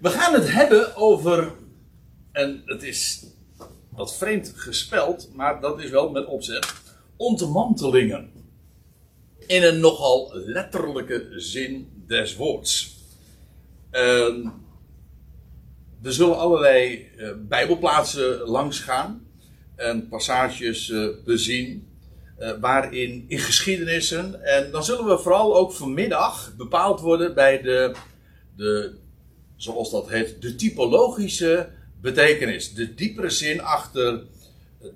We gaan het hebben over, en het is wat vreemd gespeld, maar dat is wel met opzet, ontmantelingen. In een nogal letterlijke zin des woords. Uh, we zullen allerlei uh, Bijbelplaatsen langs gaan en passages uh, bezien. Uh, waarin in geschiedenissen. En dan zullen we vooral ook vanmiddag bepaald worden bij de, de zoals dat heet, de typologische betekenis. De diepere zin achter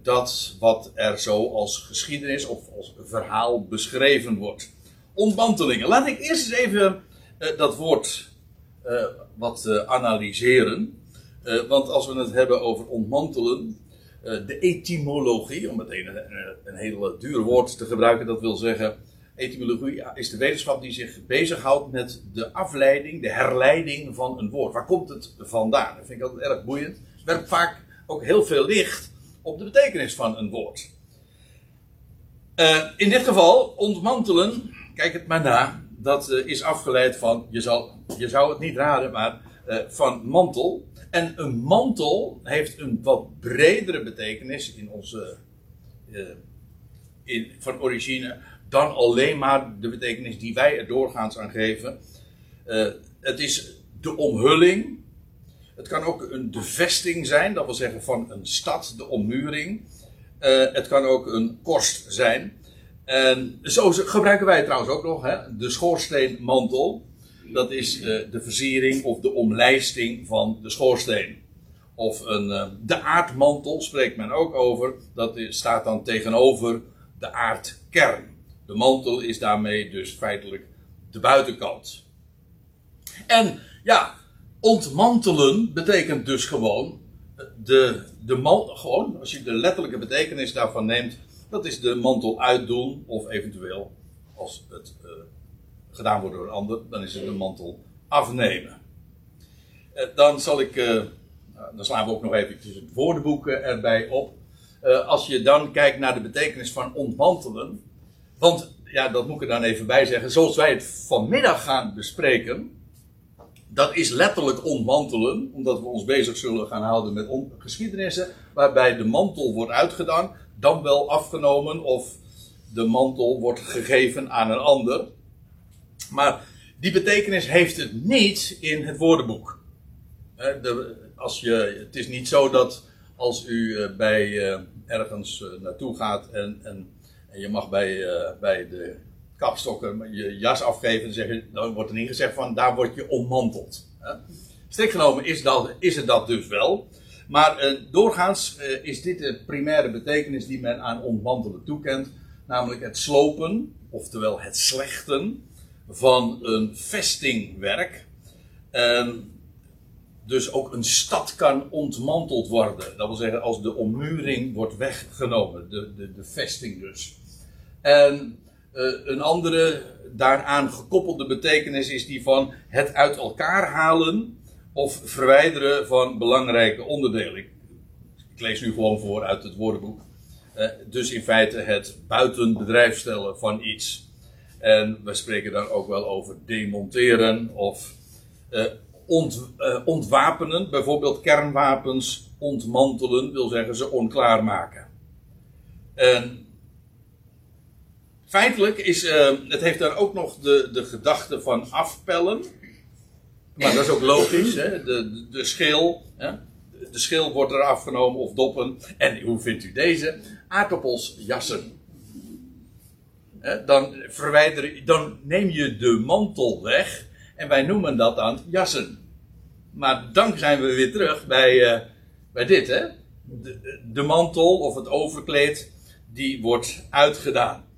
dat wat er zo als geschiedenis of als verhaal beschreven wordt. Ontmantelingen. Laat ik eerst eens even uh, dat woord uh, wat uh, analyseren. want als we het hebben over ontmantelen, de etymologie, om meteen een, een heel duur woord te gebruiken, dat wil zeggen Etymologie is de wetenschap die zich bezighoudt met de afleiding, de herleiding van een woord. Waar komt het vandaan? Dat vind ik altijd erg boeiend. Het werpt vaak ook heel veel licht op de betekenis van een woord. Uh, in dit geval, ontmantelen, kijk het maar na, dat uh, is afgeleid van, je, zal, je zou het niet raden, maar uh, van mantel. En een mantel heeft een wat bredere betekenis in onze, in, van origine dan alleen maar de betekenis die wij er doorgaans aan geven. Uh, het is de omhulling. Het kan ook een de vesting zijn, dat wil zeggen van een stad, de ommuring. Uh, het kan ook een korst zijn. Zo gebruiken wij trouwens ook nog, hè? de schoorsteenmantel. Dat is uh, de versiering of de omlijsting van de schoorsteen. Of een, de aardmantel spreekt men ook over. Dat staat dan tegenover de aardkern. De mantel is daarmee dus feitelijk de buitenkant. En ja, ontmantelen betekent dus gewoon de, de mantel, gewoon, als je de letterlijke betekenis daarvan neemt, dat is de mantel uitdoen, of eventueel, als het uh, gedaan wordt door een ander, dan is het de mantel afnemen. Uh, dan zal ik, uh, dan slaan we ook nog eventjes het woordenboek erbij op. als je dan kijkt naar de betekenis van ontmantelen, want, ja, dat moet ik er dan even bij zeggen. Zoals wij het vanmiddag gaan bespreken. Dat is letterlijk ontmantelen. Omdat we ons bezig zullen gaan houden met geschiedenissen. Waarbij de mantel wordt uitgedaan. Dan wel afgenomen. Of de mantel wordt gegeven aan een ander. Maar die betekenis heeft het niet in het woordenboek. De, als je, het is niet zo dat als u eh, bij eh, ergens eh, naartoe gaat en, en en je mag bij, uh, bij de kapstokken je jas afgeven en zeggen, dan wordt er niet gezegd van daar word je ommanteld. Strikt genomen is, dat, is het dat dus wel. Maar uh, doorgaans uh, is dit de primaire betekenis die men aan ontmantelen toekent. Namelijk het slopen, oftewel het slechten van een vestingwerk. Dus ook een stad kan ontmanteld worden. Dat wil zeggen als de ommuring wordt weggenomen, de, de, de vesting dus. En uh, een andere daaraan gekoppelde betekenis is die van het uit elkaar halen of verwijderen van belangrijke onderdelen. Ik, lees nu gewoon voor uit het woordenboek. Uh, dus in feite het buiten bedrijf stellen van iets. En we spreken dan ook wel over demonteren of uh, ont, ontwapenen. Bijvoorbeeld kernwapens ontmantelen wil zeggen ze onklaar maken. En Feitelijk is, uh, het heeft daar ook nog de, de gedachte van afpellen. Maar dat is ook logisch. Hè? De, de, schil. Hè? De schil wordt er afgenomen of doppen. En hoe vindt u deze? Aardappels jassen. Hè? Dan, verwijder, dan neem je de mantel weg. En wij noemen dat dan jassen. Maar dan zijn we weer terug bij, uh, bij dit. Hè? De, de mantel of het overkleed. Die wordt uitgedaan.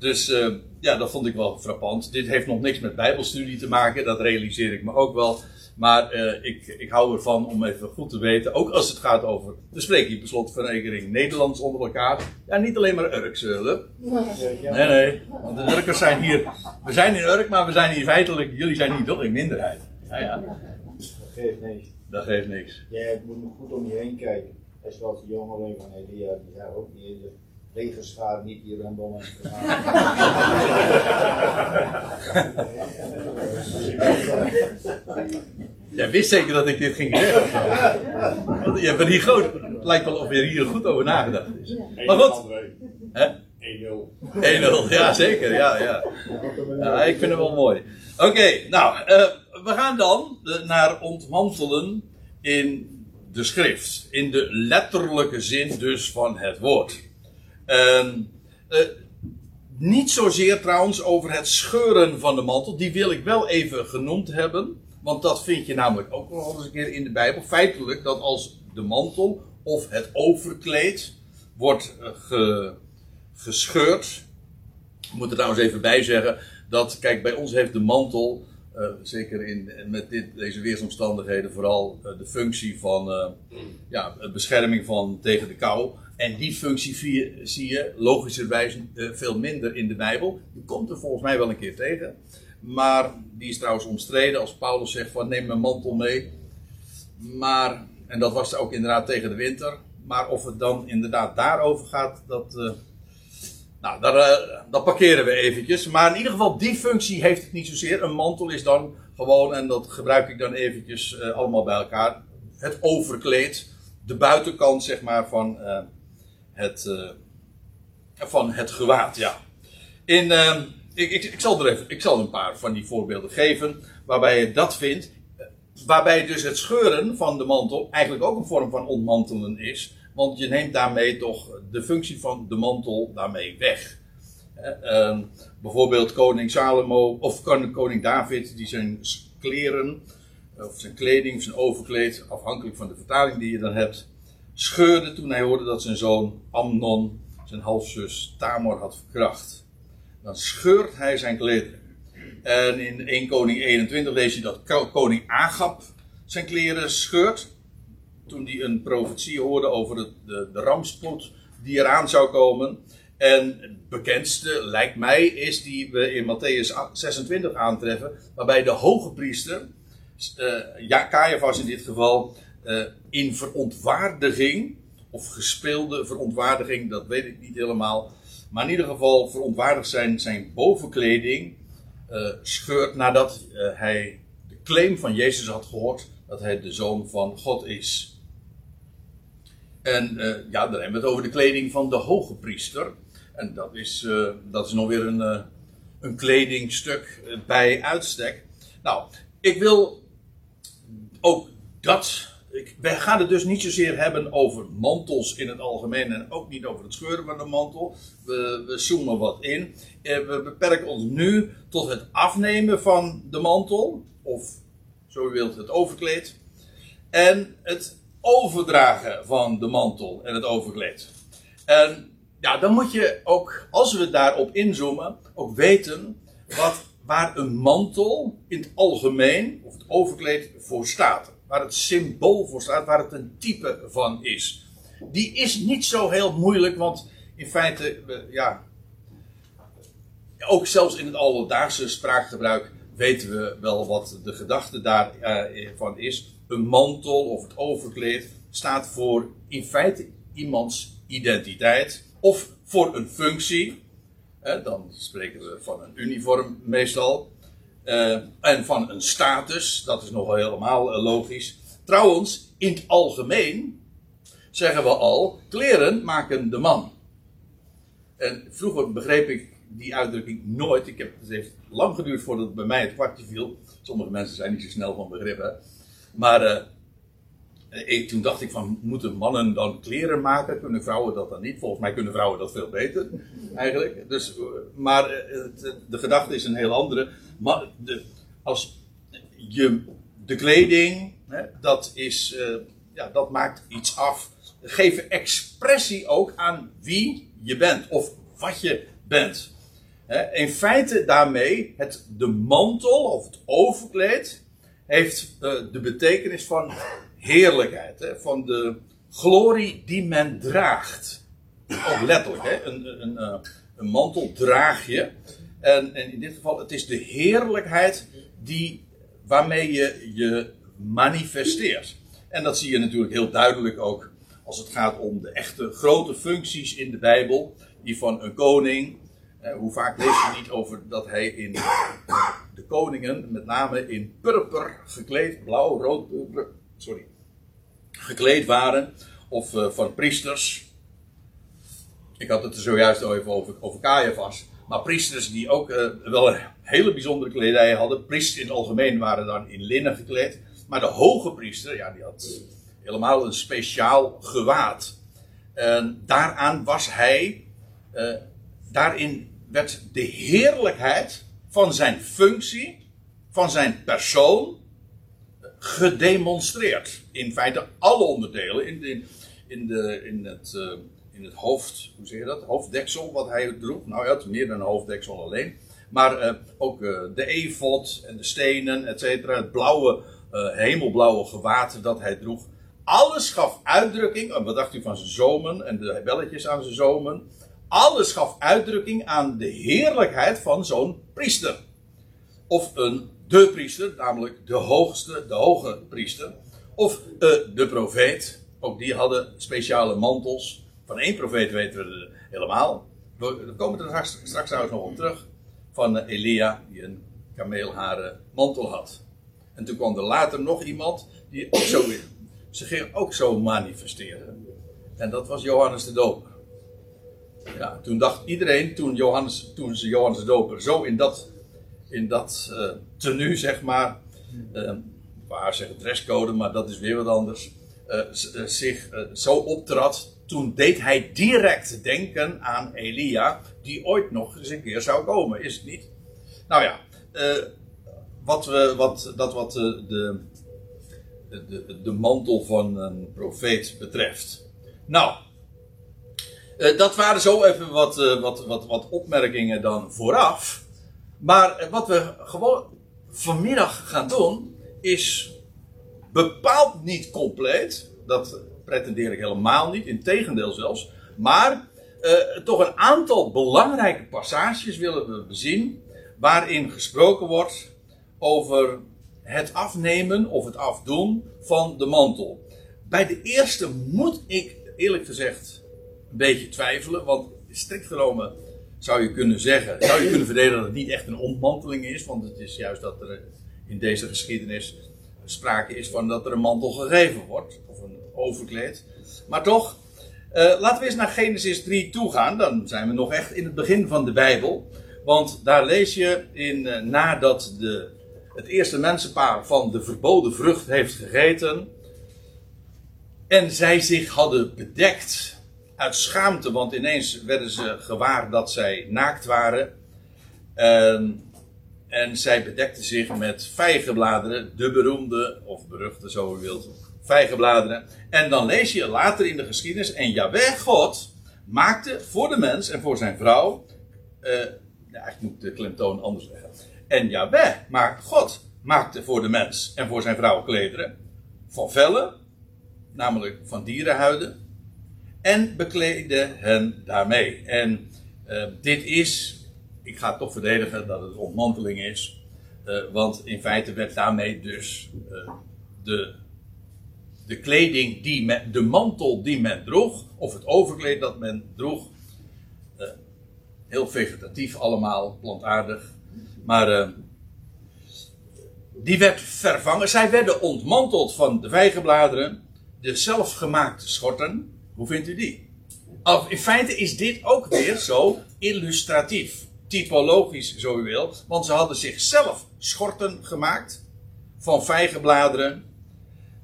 Dus uh, ja, dat vond ik wel frappant. Dit heeft nog niks met Bijbelstudie te maken, dat realiseer ik me ook wel. Maar uh, ik, ik hou ervan om even goed te weten, ook als het gaat over. We spreken hier per slotverrekening Nederlands onder elkaar. Ja, niet alleen maar Urks, uh, Nee, nee. Want de Urkers zijn hier. We zijn in Urk, maar we zijn hier feitelijk. Jullie zijn hier toch in minderheid. Ja, ja. Dat geeft niks. Dat geeft niks. Jij moet nog goed om je heen kijken. Hij zoals die jongen van Elia, die zijn ook niet regenschaar niet die rondom en Jij wist zeker dat ik dit ging zeggen. Je bent hier groot. Het lijkt wel of je hier goed over nagedacht is. Maar goed. Hè? 1-0. 1-0, ja zeker. Ja, ja. ja, ik vind hem wel mooi. Oké, nou, eh, we gaan dan eh, naar ontmantelen in de schrift. In de letterlijke zin dus van het woord. Ehm, eh, niet zozeer trouwens over het scheuren van de mantel. Die wil ik wel even genoemd hebben. Want dat vind je namelijk ook nog eens een keer in de Bijbel. Feitelijk dat als de mantel of het overkleed wordt eh, ge- gescheurd. Ik moet er trouwens even bij zeggen dat, kijk, bij ons heeft de mantel, eh, zeker in, met dit, deze weersomstandigheden, vooral de functie van ja, bescherming van, tegen de kou. En die functie zie je, logischerwijs eh, veel minder in de Bijbel. Die komt er volgens mij wel een keer tegen. Maar die is trouwens omstreden als Paulus zegt van neem mijn mantel mee. Maar, en dat was ook inderdaad tegen de winter. Maar of het dan inderdaad daarover gaat, dat, eh, nou, daar, eh, dat parkeren we eventjes. Maar in ieder geval, die functie heeft het niet zozeer. Een mantel is dan gewoon, en dat gebruik ik dan eventjes allemaal bij elkaar, het overkleed. De buitenkant, zeg maar, van, het, eh, van het gewaad, ja. In, eh, ik, ik, ik, zal er even, ik zal een paar van die voorbeelden geven, waarbij je dat vindt. Eh, Waarbij dus het scheuren van de mantel eigenlijk ook een vorm van ontmantelen is. Want je neemt daarmee toch de functie van de mantel daarmee weg. Eh, ehm, bijvoorbeeld koning Salomo of kon- koning David die zijn kleren of zijn kleding, zijn overkleed, afhankelijk van de vertaling die je dan hebt, scheurde toen hij hoorde dat zijn zoon Amnon zijn halfzus Tamar had verkracht. Dan scheurt hij zijn kleding. En in 1 Koning 21 lees je dat ko- koning Agab zijn kleren scheurt. Toen hij een profetie hoorde over het, de, de rampspoed die eraan zou komen. En het bekendste, lijkt mij, is die we in Matthäus 26 aantreffen. Waarbij de hoge priester, eh, ja, in dit geval, eh, in verontwaardiging, of gespeelde verontwaardiging, dat weet ik niet helemaal. Maar in ieder geval verontwaardigd zijn, zijn bovenkleding eh, scheurt nadat eh, hij de claim van Jezus had gehoord dat hij de zoon van God is. En ja, dan hebben we het over de kleding van de hoge priester. En dat is, dat is nog weer een, een kledingstuk bij uitstek. Nou, ik wil ook dat. Ik, wij gaan het dus niet zozeer hebben over mantels in het algemeen en ook niet over het scheuren van de mantel. We, we zoomen wat in. Eh, we beperken ons nu tot het afnemen van de mantel, of zo u wilt, het overkleed. En het overdragen van de mantel en het overkleed. En ja, dan moet je ook, als we daarop inzoomen, ook weten wat, waar een mantel in het algemeen, of het overkleed, voor staat. Waar het symbool voor staat, waar het een type van is. Die is niet zo heel moeilijk, want in feite, ja, ook zelfs in het alledaagse spraakgebruik weten we wel wat de gedachte daarvan is. Een mantel of het overkleed staat voor in feite iemands identiteit of voor een functie. Eh, dan spreken we van een uniform meestal. Eh, en van een status, dat is nog helemaal eh, logisch. Trouwens, in het algemeen zeggen we al, kleren maken de man. En vroeger begreep ik die uitdrukking nooit. Ik heb, het heeft lang geduurd voordat het bij mij het kwartje viel. Sommige mensen zijn niet zo snel van begrip. Hè? Maar eh, ik, toen dacht ik van, moeten mannen dan kleren maken? Kunnen vrouwen dat dan niet? Volgens mij kunnen vrouwen dat veel beter, eigenlijk. Dus, maar de gedachte is een heel andere. Maar de, als je, de kleding, hè, dat, is, eh, ja, dat maakt iets af. Geven expressie ook aan wie je bent of wat je bent. Hè, in feite daarmee, het, de mantel of het overkleed heeft eh, de betekenis van heerlijkheid, hè, van de glorie die men draagt. Ook letterlijk, hè, een, een, een, eh, een mantel draag je. En, en in dit geval, het is de heerlijkheid die, waarmee je je manifesteert. En dat zie je natuurlijk heel duidelijk ook als het gaat om de echte grote functies in de Bijbel. Die van een koning. Eh, hoe vaak lees je niet over dat hij in de de koningen met name in purper gekleed, blauw, rood, sorry, gekleed waren. Of uh, van priesters. Ik had het er zojuist al even over, over Caiaphas. Maar priesters die ook uh, wel een hele bijzondere kledij hadden. Priesters in het algemeen waren dan in linnen gekleed. Maar de hoge priester, ja, die had helemaal een speciaal gewaad. En daaraan was hij, uh, daarin werd de heerlijkheid van zijn functie, van zijn persoon, gedemonstreerd. In feite alle onderdelen, in, in, de, in, het, uh, in het hoofd, hoe zeg je dat, hoofddeksel wat hij droeg. Nou, hij had meer dan een hoofddeksel alleen. Maar uh, ook uh, de efot en de stenen, et cetera. Het blauwe, hemelblauwe gewaad dat hij droeg. Alles gaf uitdrukking, wat dacht u van zijn zomen en de belletjes aan zijn zomen. Alles gaf uitdrukking aan de heerlijkheid van zo'n priester. Of een de priester, namelijk de hoogste, de hoge priester. Of de profeet. Ook die hadden speciale mantels. Van één profeet weten we het helemaal. We komen er straks, straks trouwens nog op terug. Van uh, Elia, die een kameelharen mantel had. En toen kwam er later nog iemand die ook zo ze ging ook zo manifesteren. En dat was Johannes de Doper. Ja, toen dacht iedereen, toen, Johannes, toen ze Johannes de Doper zo in dat, in dat uh, tenue, zeg maar, uh, waar zeggen dresscode, maar dat is weer wat anders, zich zo optrad, toen deed hij direct denken aan Elia, die ooit nog eens een keer zou komen, is het niet? Nou ja, wat we, wat, dat wat de, de, de mantel van een profeet betreft. Nou, uh, dat waren zo even wat, wat, wat, wat opmerkingen dan vooraf. Maar wat we gewoon vanmiddag gaan doen, is bepaald niet compleet. Dat pretendeer ik helemaal niet, integendeel zelfs. Maar uh, toch een aantal belangrijke passages willen we bezien. Waarin gesproken wordt over het afnemen of het afdoen van de mantel. Bij de eerste moet ik eerlijk gezegd een beetje twijfelen, want strikt genomen zou je kunnen zeggen, zou je kunnen verdedigen dat het niet echt een ontmanteling is, want het is juist dat er in deze geschiedenis sprake is van dat er een mantel gegeven wordt, of een overkleed. Maar toch, uh, laten we eens naar Genesis 3 toe gaan, dan zijn we nog echt in het begin van de Bijbel. Want daar lees je in, uh, nadat de het eerste mensenpaar van de verboden vrucht heeft gegeten. En zij zich hadden bedekt uit schaamte, want ineens werden ze gewaar dat zij naakt waren. En, en zij bedekten zich met vijgenbladeren, de beroemde, of beruchte zo u wilt, vijgenbladeren. En dan lees je later in de geschiedenis, en Jaweh God maakte voor de mens en voor zijn vrouw, uh, ja, ik moet de klemtoon anders leggen. En Jaweh, maar God maakte voor de mens en voor zijn vrouw klederen van vellen, namelijk van dierenhuiden, en bekleedde hen daarmee. En uh, dit is, ik ga toch verdedigen dat het ontmanteling is, uh, want in feite werd daarmee dus uh, de, de kleding die men, de mantel die men droeg, of het overkleed dat men droeg, heel vegetatief allemaal, plantaardig, maar die werd vervangen. Zij werden ontmanteld van de vijgenbladeren, de zelfgemaakte schorten. Hoe vindt u die? In feite is dit ook weer zo illustratief, typologisch zo u wilt. Want ze hadden zichzelf schorten gemaakt van vijgenbladeren.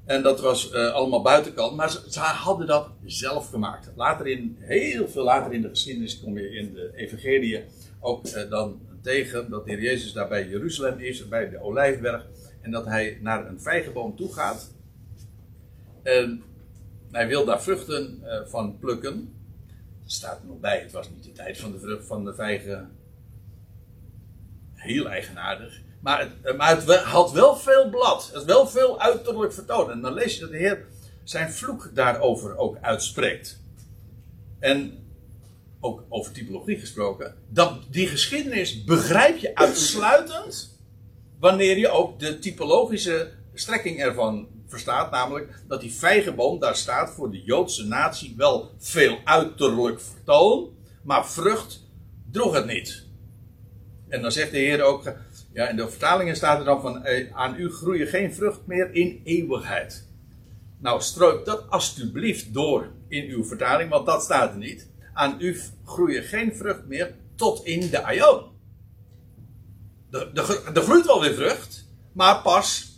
En dat was uh, allemaal buitenkant. Maar ze, hadden dat zelf gemaakt. Later in, heel veel later in de geschiedenis kom je in de evangelie ook uh, dan tegen dat de Heer Jezus daar bij Jeruzalem is, bij de Olijfberg. En dat hij naar een vijgenboom toe gaat. En hij wil daar vruchten uh, van plukken. Er staat er nog bij, het was niet de tijd van de vrucht van de vijgen. Heel eigenaardig. Maar het, eh, maar het had wel veel blad. Het wel veel uiterlijk vertoond. En dan lees je dat de Heer zijn vloek daarover ook uitspreekt. En ook over typologie gesproken, dat die geschiedenis begrijp je uitsluitend wanneer je ook de typologische strekking ervan verstaat, namelijk dat die vijgenboom daar staat voor de Joodse natie wel veel uiterlijk vertoon, maar vrucht droeg het niet. En dan zegt de Heer ook, Ja, in de vertalingen staat er dan van, eh, aan u groeien geen vrucht meer in eeuwigheid. Nou, strook dat alsjeblieft door in uw vertaling, want dat staat er niet. Aan u groeien geen vrucht meer tot in de aion. Er groeit wel weer vrucht, maar pas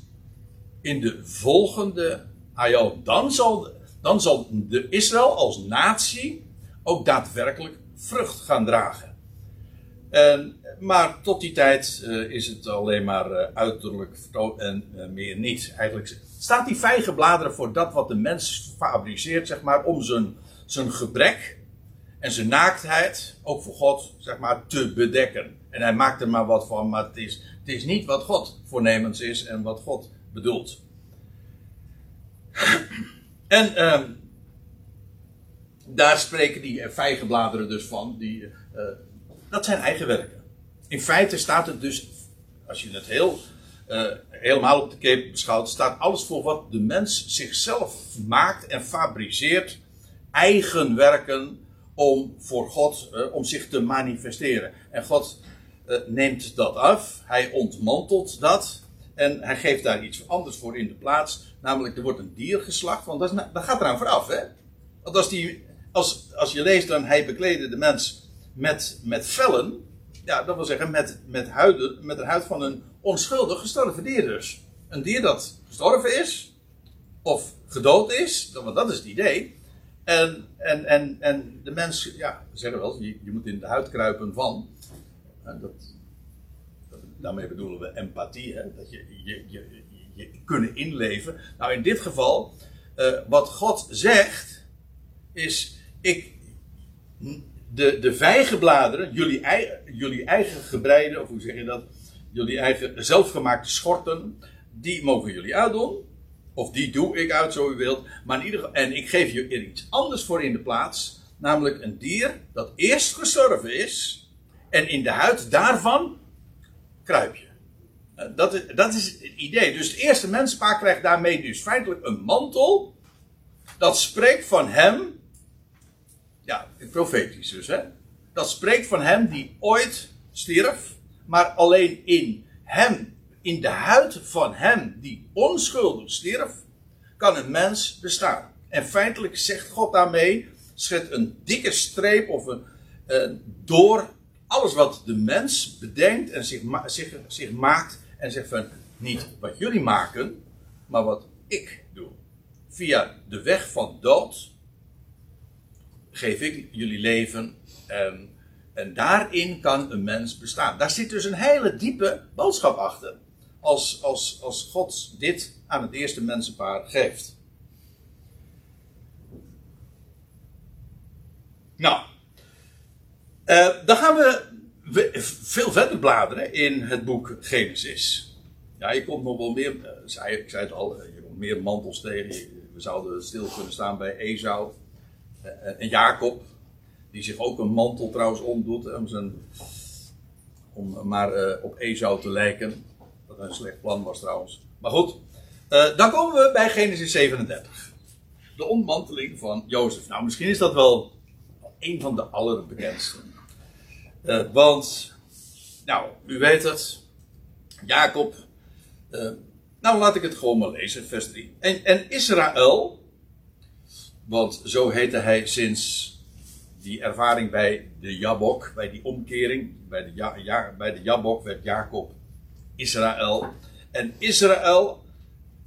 in de volgende aion. Dan zal, dan zal de Israël als natie ook daadwerkelijk vrucht gaan dragen. En, maar tot die tijd uh, is het alleen maar uh, uiterlijk en uh, meer niet. Eigenlijk staat die vijgenbladeren voor dat wat de mens fabriceert, zeg maar, om zijn, zijn gebrek en zijn naaktheid, ook voor God, zeg maar, te bedekken. En hij maakt er maar wat van, maar het is, het is niet wat God voornemens is en wat God bedoelt. En ehm, daar spreken die vijgenbladeren dus van. Die, dat zijn eigen werken. In feite staat het dus, als je het heel, uh, helemaal op de keep beschouwt, staat alles voor wat de mens zichzelf maakt en fabriceert. Eigen werken om voor God, uh, om zich te manifesteren. En God neemt dat af, hij ontmantelt dat en hij geeft daar iets anders voor in de plaats. Namelijk, er wordt een dier geslacht, want dat, is, dat gaat eraan vooraf. Hè? Want als, die, als, als je leest dan hij bekleedde de mens met, met vellen. Ja, dat wil zeggen met, met, huiden, met de huid van een onschuldig gestorven dier dus. Een dier dat gestorven is, of gedood is, want dat is het idee. En, en, en, en de mens, ja, we zeggen wel, je, moet in de huid kruipen van. En dat, daarmee bedoelen we empathie, hè? dat je, je, je, kunnen inleven. Nou, in dit geval, uh, wat God zegt, is: ik, de, de vijgenbladeren, jullie, jullie eigen gebreide, of hoe zeg je dat? Jullie eigen zelfgemaakte schorten, die mogen jullie uitdoen. Of die doe ik uit, zo u wilt. Maar in ieder geval, en ik geef je er iets anders voor in de plaats. Namelijk een dier dat eerst gestorven is. En in de huid daarvan kruip je. Dat is, dat is het idee. Dus het eerste menspaar krijgt daarmee dus feitelijk een mantel. Dat spreekt van hem. Ja, profetisch dus, hè. Dat spreekt van hem die ooit stierf. Maar alleen in hem, in de huid van hem die onschuldig stierf, kan een mens bestaan. En feitelijk zegt God daarmee, zet een dikke streep of een, door alles wat de mens bedenkt en zich, zich, zich maakt en zegt van niet wat jullie maken, maar wat ik doe. Via de weg van dood geef ik jullie leven en, en daarin kan een mens bestaan. Daar zit dus een hele diepe boodschap achter. Als, als, als God dit aan het eerste mensenpaar geeft. Nou, uh, dan gaan we veel verder bladeren in het boek Genesis. Ja, je komt nog wel meer, uh, zei, ik zei het al, eh, je komt meer mantels tegen. We zouden stil kunnen staan bij uh, en Jacob, die zich ook een mantel trouwens omdoet, om, zijn, om maar op Esau te lijken. Wat een slecht plan was trouwens. Maar goed, dan komen we bij Genesis 37. De ontmanteling van Jozef. Nou, misschien is dat wel een van de allerbekendste. Want, nou, u weet het. Jacob. Nou, laat ik het gewoon maar lezen, vers 3. En, en Israël, want zo heette hij sinds die ervaring bij de Jabok, bij die omkering, bij de, bij de Jabok werd Jacob Israël. En Israël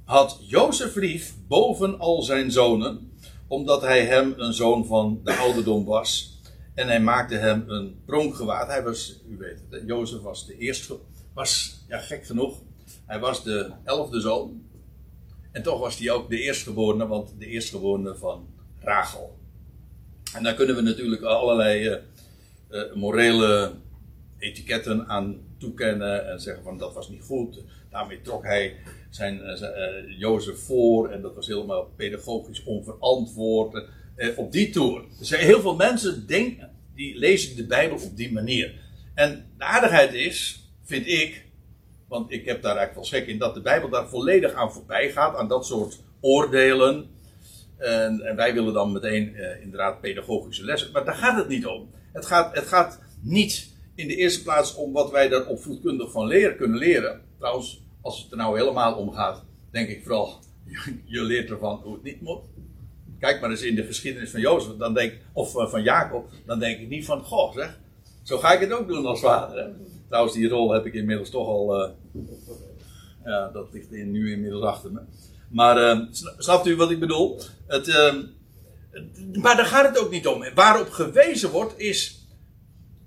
had Jozef lief boven al zijn zonen, omdat hij hem een zoon van de ouderdom was. En hij maakte hem een pronkgewaad. Hij was, u weet het, Jozef was de eerste, was, ja gek genoeg, hij was de elfde zoon. En toch was hij ook de eerstgeborene, want de eerstgeborene van Rachel. En daar kunnen we natuurlijk allerlei uh, uh, morele etiketten aan toekennen en zeggen van dat was niet goed. Daarmee trok hij zijn, uh, Jozef voor en dat was helemaal pedagogisch onverantwoord eh, op die toer. Dus heel veel mensen denken, die lezen de Bijbel op die manier. En de aardigheid is, vind ik, want ik heb daar eigenlijk wel schrik in, dat de Bijbel daar volledig aan voorbij gaat, aan dat soort oordelen. En, en wij willen dan meteen eh, inderdaad pedagogische lessen. Maar daar gaat het niet om. Het gaat, het gaat niet in de eerste plaats om wat wij daar opvoedkundig van leren, kunnen leren. Trouwens, als het er nou helemaal om gaat, denk ik vooral, je leert ervan hoe het niet moet. Kijk maar eens in de geschiedenis van Jozef, dan denk, of eh, van Jacob, dan denk ik niet van, goh zeg, zo ga ik het ook doen als vader. Trouwens, die rol heb ik inmiddels toch al, uh, dat ligt nu inmiddels achter me. Maar uh, snapt u wat ik bedoel? Het, uh, maar daar gaat het ook niet om. Waarop gewezen wordt is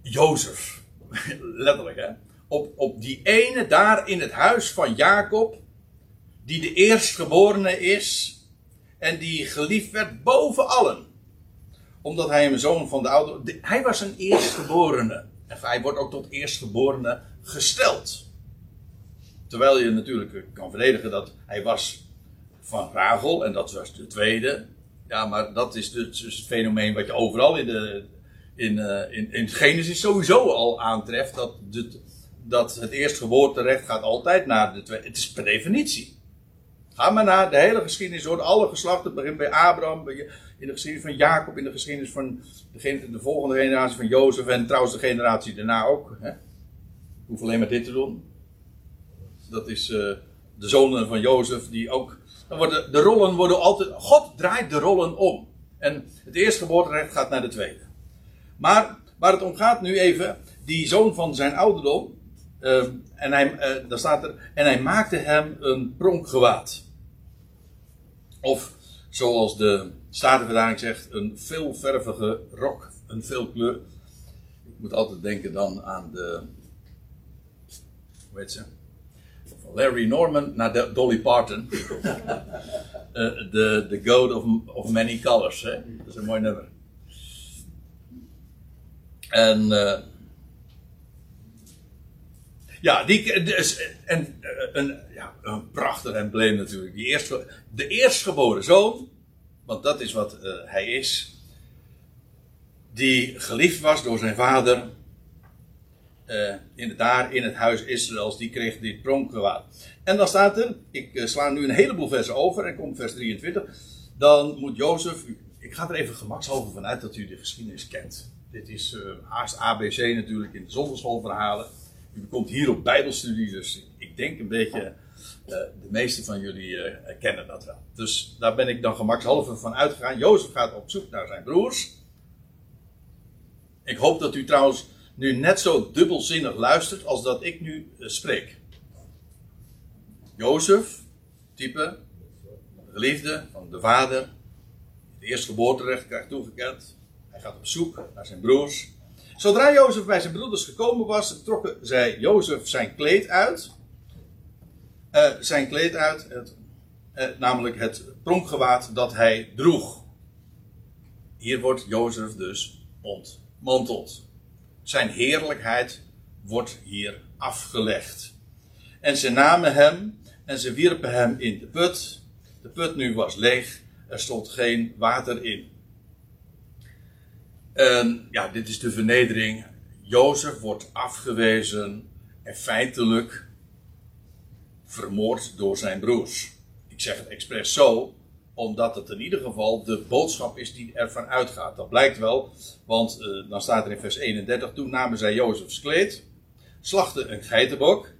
Jozef. Letterlijk hè. Op, op die ene daar in het huis van Jacob. Die de eerstgeborene is. En die geliefd werd boven allen. Omdat hij een zoon van de oude. Hij was een eerstgeborene. En hij wordt ook tot eerstgeborene gesteld. Terwijl je natuurlijk kan verdedigen dat hij was van Rachel. En dat was de tweede. Ja, maar dat is dus het fenomeen wat je overal in, de, in, uh, in, in Genesis sowieso al aantreft. Dat, de, dat het gaat altijd naar de tweede. Het is per definitie. Ga maar naar de hele geschiedenis door. Alle geslachten. begint bij Abraham. in de geschiedenis van Jacob. In de geschiedenis van de, de volgende generatie van Jozef. En trouwens de generatie daarna ook. Hè. Ik hoef alleen maar dit te doen. Dat is uh, de zonen van Jozef. Die ook de rollen worden altijd. God draait de rollen om. En het eerste geboorterecht gaat naar de tweede. Maar waar het om gaat nu even. Die zoon van zijn ouderdom. Uh, en, hij, uh, daar staat er, en hij maakte hem een pronkgewaad. Of zoals de Statenverdaling zegt, een veelvervige rok. Een veelkleur. Ik moet altijd denken dan aan de. Hoe heet ze? Larry Norman naar Dolly Parton. De uh, Goat of, of Many Colors. Hè? Dat is een mooi nummer. En. Uh, ja, die, dus, en, uh, een, ja, een prachtig embleem natuurlijk. Die eerste, de eerstgeboren zoon, want dat is wat uh, hij is, die geliefd was door zijn vader, uh, in, daar in het huis Israëls, die kreeg dit pronkgewaad. En dan staat er, ik uh, sla nu een heleboel versen over en kom vers 23. Dan moet Jozef, ik ga er even gemakshalve vanuit dat u de geschiedenis kent. Dit is uh, haast ABC natuurlijk in de zonderschoolverhalen. U komt hier op bijbelstudie, dus ik denk een beetje, de meeste van jullie kennen dat wel. Dus daar ben ik dan gemakshalve van uitgegaan. Jozef gaat op zoek naar zijn broers. Ik hoop dat u trouwens nu net zo dubbelzinnig luistert als dat ik nu uh, spreek. Jozef, type, geliefde van de vader, het eerstgeboorterecht krijgt toegekend. Hij gaat op zoek naar zijn broers. Zodra Jozef bij zijn broeders gekomen was, trokken zij Jozef zijn kleed uit. Uh, zijn kleed uit, het, uh, namelijk het pronkgewaad dat hij droeg. Hier wordt Jozef dus ontmanteld. Zijn heerlijkheid wordt hier afgelegd. En ze namen hem en ze wierpen hem in de put. De put nu was leeg, er stond geen water in. En ja, dit is de vernedering. Jozef wordt afgewezen en feitelijk vermoord door zijn broers. Ik zeg het expres zo, omdat het in ieder geval de boodschap is die ervan uitgaat. Dat blijkt wel, want uh, dan staat er in vers 31: Toen namen zij Jozefs kleed, slachten een geitenbok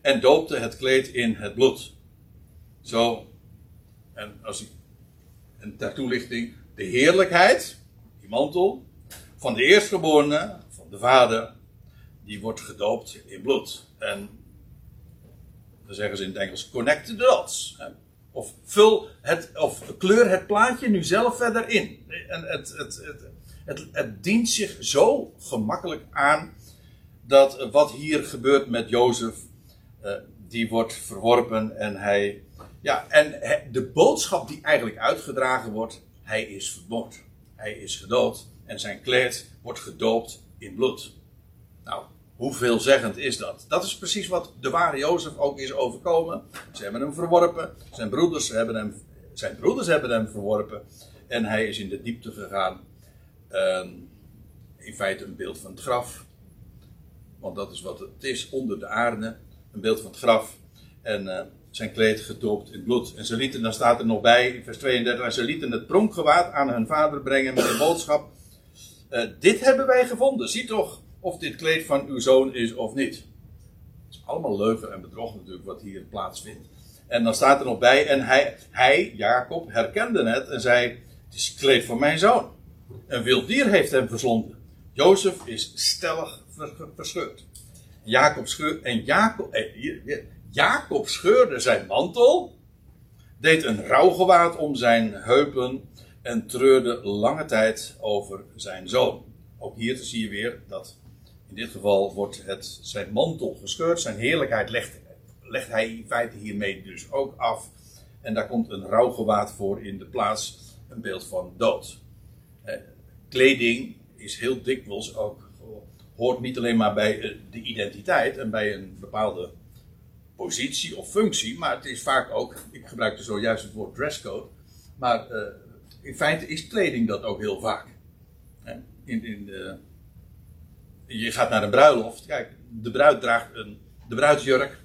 en doopten het kleed in het bloed. Zo, en als ik, en ter toelichting, de heerlijkheid, die mantel, van de eerstgeborene, van de vader, die wordt gedoopt in bloed. En dan zeggen ze in het Engels: connect the dots. Of vul het, of kleur het plaatje nu zelf verder in. En het, het, het, het, het dient zich zo gemakkelijk aan dat wat hier gebeurt met Jozef, uh, die wordt verworpen en hij, ja, en de boodschap die eigenlijk uitgedragen wordt, hij is vermoord. Hij is gedood en zijn kleed wordt gedoopt in bloed. Nou, hoe veelzeggend is dat? Dat is precies wat de ware Jozef ook is overkomen. Ze hebben hem verworpen. Zijn broeders hebben hem, zijn broeders hebben hem verworpen. En hij is in de diepte gegaan. Uh, in feite een beeld van het graf. Want dat is wat het is onder de aarde. Een beeld van het graf. En uh, zijn kleed gedoopt in bloed. En ze lieten, dan staat er nog bij, in vers 32, en ze lieten het pronkgewaad aan hun vader brengen met de boodschap. Uh, dit hebben wij gevonden. Zie toch, of dit kleed van uw zoon is of niet. Het is allemaal leugen en bedrog natuurlijk wat hier plaatsvindt. En dan staat er nog bij, en hij, hij, Jacob, herkende het en zei, het is kleed van mijn zoon. Een wild dier heeft hem verslonden. Jozef is stellig verscheurd. Jacob scheurde, en Jacob, eh, hier, Jacob scheurde zijn mantel, deed een rouwgewaad om zijn heupen en treurde lange tijd over zijn zoon. Ook hier zie je weer dat in dit geval wordt het, zijn mantel gescheurd, zijn heerlijkheid legt, legt hij in feite hiermee dus ook af. En daar komt een rouwgewaad voor in de plaats, een beeld van dood. Eh, kleding is heel dikwijls ook hoort niet alleen maar bij eh, de identiteit en bij een bepaalde positie of functie, maar het is vaak ook, ik gebruikte zojuist het woord dresscode, maar uh, in feite is kleding dat ook heel vaak. In, in je gaat naar een bruiloft, kijk, de bruid draagt een, de bruidsjurk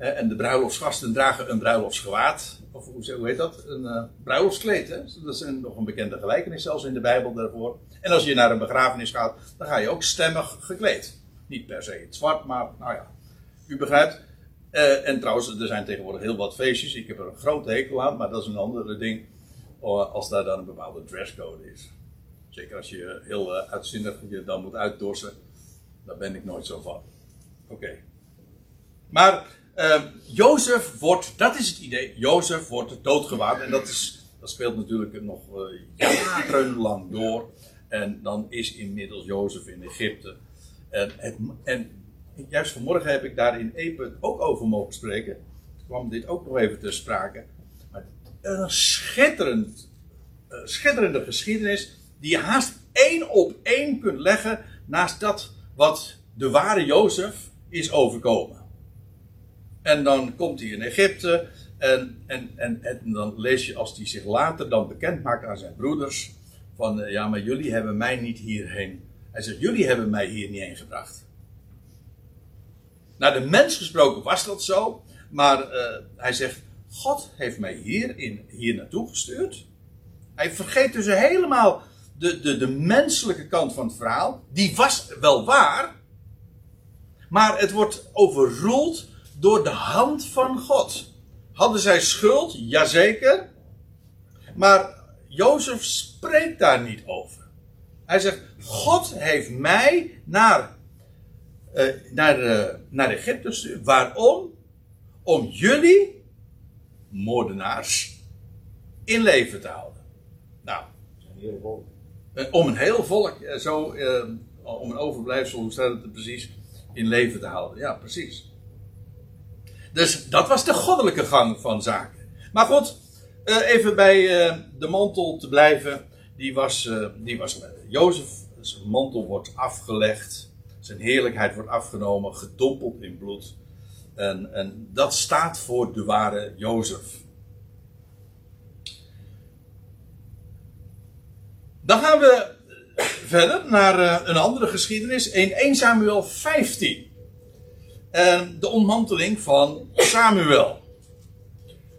en de bruiloftsgasten dragen een bruiloftsgewaad, of hoe, heet dat? Een uh, bruiloftskleed. Hè? Dat is een, nog een bekende gelijkenis zelfs in de Bijbel daarvoor. En als je naar een begrafenis gaat, dan ga je ook stemmig gekleed. Niet per se het zwart, maar nou ja, u begrijpt. Uh, en trouwens, er zijn tegenwoordig heel wat feestjes. Ik heb er een grote hekel aan, maar dat is een ander ding. Uh, als daar dan een bepaalde dresscode is. Zeker als je heel uh, uitzinnig je dan moet uitdorsen. Daar ben ik nooit zo van. Oké. Maar uh, Jozef wordt, dat is het idee, Jozef wordt doodgewaard. En dat, is, dat speelt natuurlijk nog uh, jarenlang door. En dan is inmiddels Jozef in Egypte. En, en juist vanmorgen heb ik daar in Epe ook over mogen spreken. Toen kwam dit ook nog even ter sprake. Maar een schitterend, uh, schitterende geschiedenis. Die je haast één op één kunt leggen naast dat wat de ware Jozef is overkomen. En dan komt hij in Egypte. En, en, en, en dan lees je als hij zich later dan bekend maakt aan zijn broeders. Van ja, maar jullie hebben mij niet hierheen. Hij zegt, jullie hebben mij hier niet heen gebracht. Naar de mens gesproken was dat zo. Maar uh, hij zegt, God heeft mij hier, in, hier naartoe gestuurd. Hij vergeet dus helemaal de, de, de menselijke kant van het verhaal. Die was wel waar. Maar het wordt overroeld door de hand van God. Hadden zij schuld? Jazeker. Maar Jozef spreekt daar niet over. Hij zegt: God heeft mij naar, uh, naar, uh, naar Egypte gestuurd. Waarom? Om jullie, moordenaars, in leven te houden. Nou, een volk. Uh, om een heel volk, zo, om een overblijfsel, hoe staat het precies, in leven te houden. Ja, precies. Dus dat was de goddelijke gang van zaken. Maar goed, even bij de mantel te blijven. Die was, die was Jozef, zijn mantel wordt afgelegd. Zijn heerlijkheid wordt afgenomen, gedompeld in bloed. En, en dat staat voor de ware Jozef. Dan gaan we verder naar een andere geschiedenis. In 1 Samuel 15. En de ontmanteling van Samuel.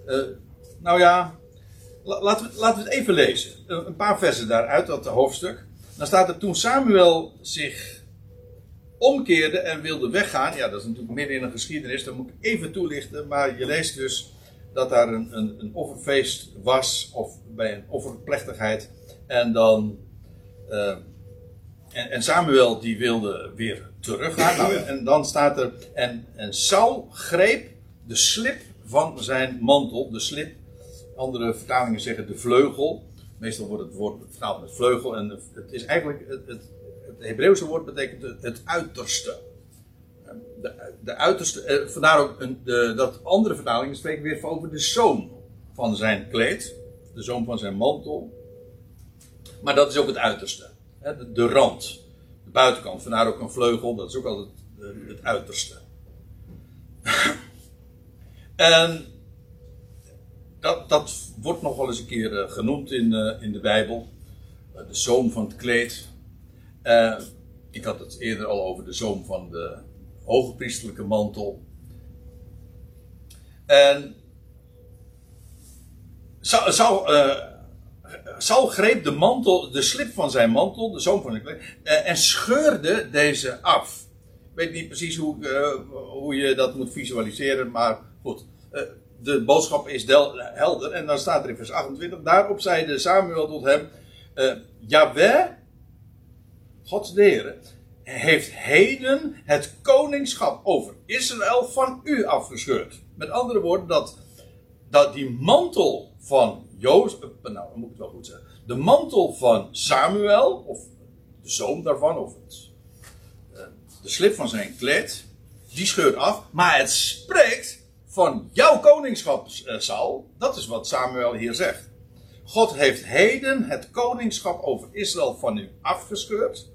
Uh, nou ja, laten we, laten we het even lezen. Een paar versen daaruit, dat hoofdstuk. Dan staat er toen Samuel zich omkeerde en wilde weggaan. Ja, dat is natuurlijk midden in een geschiedenis, dat moet ik even toelichten. Maar je leest dus dat daar een, een, een offerfeest was, of bij een offerplechtigheid. En dan. Uh, en, en, Samuel die wilde weer teruggaan. Nou, en dan staat er. En, en Saul greep de slip van zijn mantel. De slip. Andere vertalingen zeggen de vleugel. Meestal wordt het woord vertaald met vleugel. En het is eigenlijk. Het, het, het Hebreeuwse woord betekent het, het uiterste. De, de uiterste. Eh, vandaar ook een, de, dat andere vertalingen spreken weer over de zoom van zijn kleed. De zoom van zijn mantel. Maar dat is ook het uiterste. De, de rand de buitenkant. Vandaar ook een vleugel, dat is ook altijd het uiterste. en dat, dat wordt nog wel eens een keer eh, genoemd in, uh, in de Bijbel. De zoom van het kleed. ik had het eerder al over de zoom van de hoge priestelijke mantel. En zou, zou Saul greep de mantel, de slip van zijn mantel, de zoom van de kleed, eh, en scheurde deze af. Ik weet niet precies hoe, eh, hoe je dat moet visualiseren, maar goed. Eh, de boodschap is helder en dan staat er in vers 28, daarop zeide Samuel tot hem, eh Jaweh, God de Heer, heeft heden het koningschap over Israël van u afgescheurd. Met andere woorden, dat, dat die mantel van Jozef, nou, dan moet ik het wel goed zeggen. De mantel van Samuel, of de zoon daarvan, of eh, de slip van zijn kleed, die scheurt af. Maar het spreekt van jouw koningschap, eh, Saul. Dat is wat Samuel hier zegt. God heeft heden het koningschap over Israël van u afgescheurd.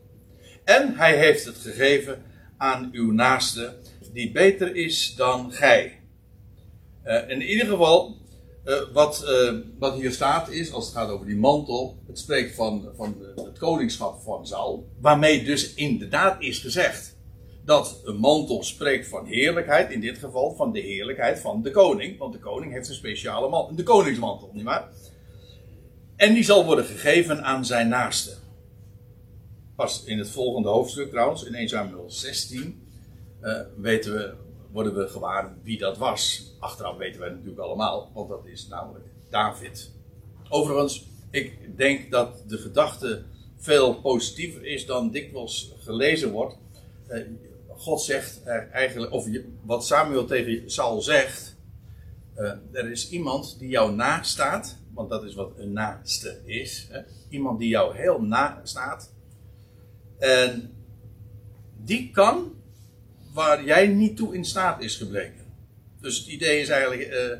En hij heeft het gegeven aan uw naaste, die beter is dan gij. Eh, in ieder geval, eh, wat, eh, wat hier staat is, als het gaat over die mantel, het spreekt van, van het koningschap van Saul. Waarmee dus inderdaad is gezegd dat een mantel spreekt van heerlijkheid, in dit geval van de heerlijkheid van de koning. Want de koning heeft een speciale mantel, de koningsmantel, nietwaar? En die zal worden gegeven aan zijn naaste. Pas in het volgende hoofdstuk trouwens, in 1 Samuel 16, eh, weten we, worden we gewaar wie dat was. Achteraf weten wij natuurlijk allemaal, want dat is namelijk David. Overigens, ik denk dat de gedachte veel positiever is dan dikwijls gelezen wordt. Eh, God zegt eigenlijk, of wat Samuel tegen Saul zegt, eh, er is iemand die jou nastaat, want dat is wat een naaste is. Iemand die jou heel na staat. En die kan waar jij niet toe in staat is gebleken. Dus het idee is eigenlijk, eh, eh,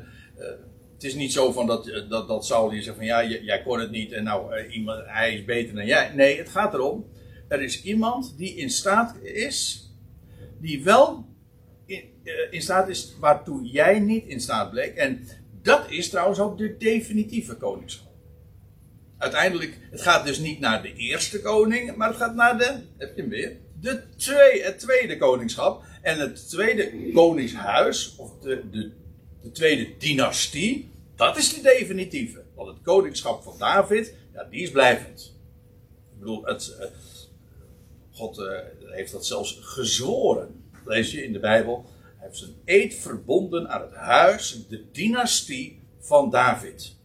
het is niet zo van dat, eh, dat, dat Saul hier zegt van ja, jij, jij kon het niet en nou, iemand, hij is beter dan jij. Nee, het gaat erom, er is iemand die in staat is, die wel in, in staat is waartoe jij niet in staat bleek. En dat is trouwens ook de definitieve koningschap. Uiteindelijk, het gaat dus niet naar de eerste koning, maar het gaat naar de, heb je hem weer, de twee, het tweede koningschap. En het tweede koningshuis, of de, de, de tweede dynastie, dat is de definitieve. Want het koningschap van David, ja, die is blijvend. Ik bedoel, het, eh, God eh, heeft dat zelfs gezworen. Lees je in de Bijbel. Hij heeft zijn eed verbonden aan het huis, de dynastie van David.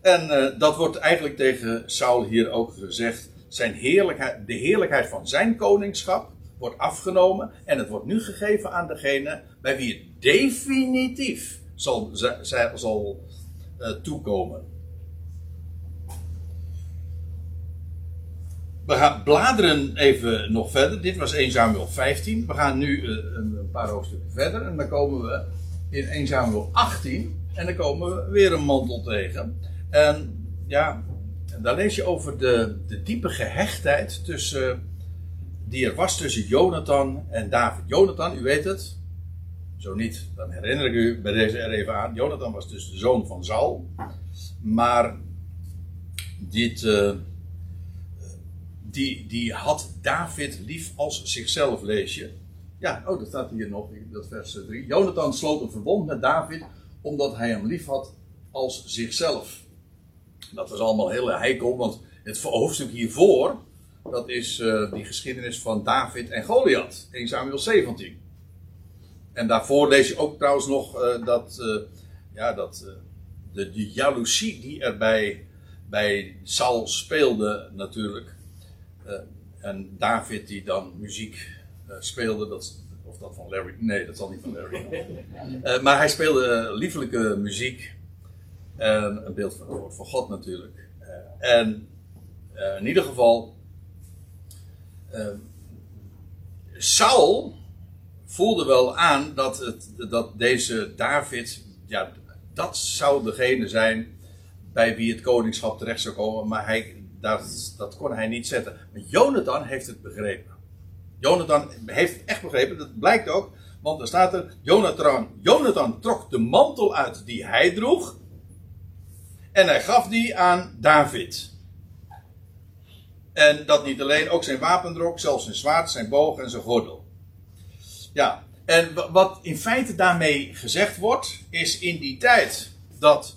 En eh, dat wordt eigenlijk tegen Saul hier ook gezegd. Zijn heerlijkheid, de heerlijkheid van zijn koningschap wordt afgenomen. En het wordt nu gegeven aan degene bij wie het definitief zal, zal, zal eh, toekomen. We gaan bladeren even nog verder. Dit was 1 Samuel 15. We gaan nu eh, een, paar hoofdstukken verder. En dan komen we in 1 Samuel 18. En dan komen we weer een mantel tegen. En ja, en daar lees je over de, de diepe gehechtheid tussen, die er was tussen Jonathan en David. Jonathan, u weet het. Zo niet, dan herinner ik u bij deze er even aan. Jonathan was dus de zoon van Saul. Maar dit, eh, die, die had David lief als zichzelf, lees je. Ja, oh, dat staat hier nog, dat vers 3. Jonathan sloot een verbond met David omdat hij hem lief had als zichzelf. Dat was allemaal heel heikel, want het hoofdstuk hiervoor, dat is uh, die geschiedenis van David en Goliath, 1 Samuel 17. En daarvoor lees je ook trouwens nog uh, dat, uh, ja, dat de, de jaloezie die er bij, bij Saul speelde natuurlijk. en David die dan muziek speelde, dat, of dat van Larry, nee dat zal niet van Larry. maar hij speelde liefelijke muziek. En een beeld van het woord van God natuurlijk. Uh, en uh, in ieder geval. Uh, Saul voelde wel aan dat, het, dat deze David. Ja, dat zou degene zijn bij wie het koningschap terecht zou komen. Maar hij, dat, dat kon hij niet zetten. Maar Jonathan heeft het begrepen. Jonathan heeft het echt begrepen. Dat blijkt ook. Want er staat er. Jonathan, Jonathan trok de mantel uit die hij droeg. En hij gaf die aan David. En dat niet alleen, ook zijn wapendrok, zelfs zijn zwaard, zijn boog en zijn gordel. Ja, en wat in feite daarmee gezegd wordt, is in die tijd dat,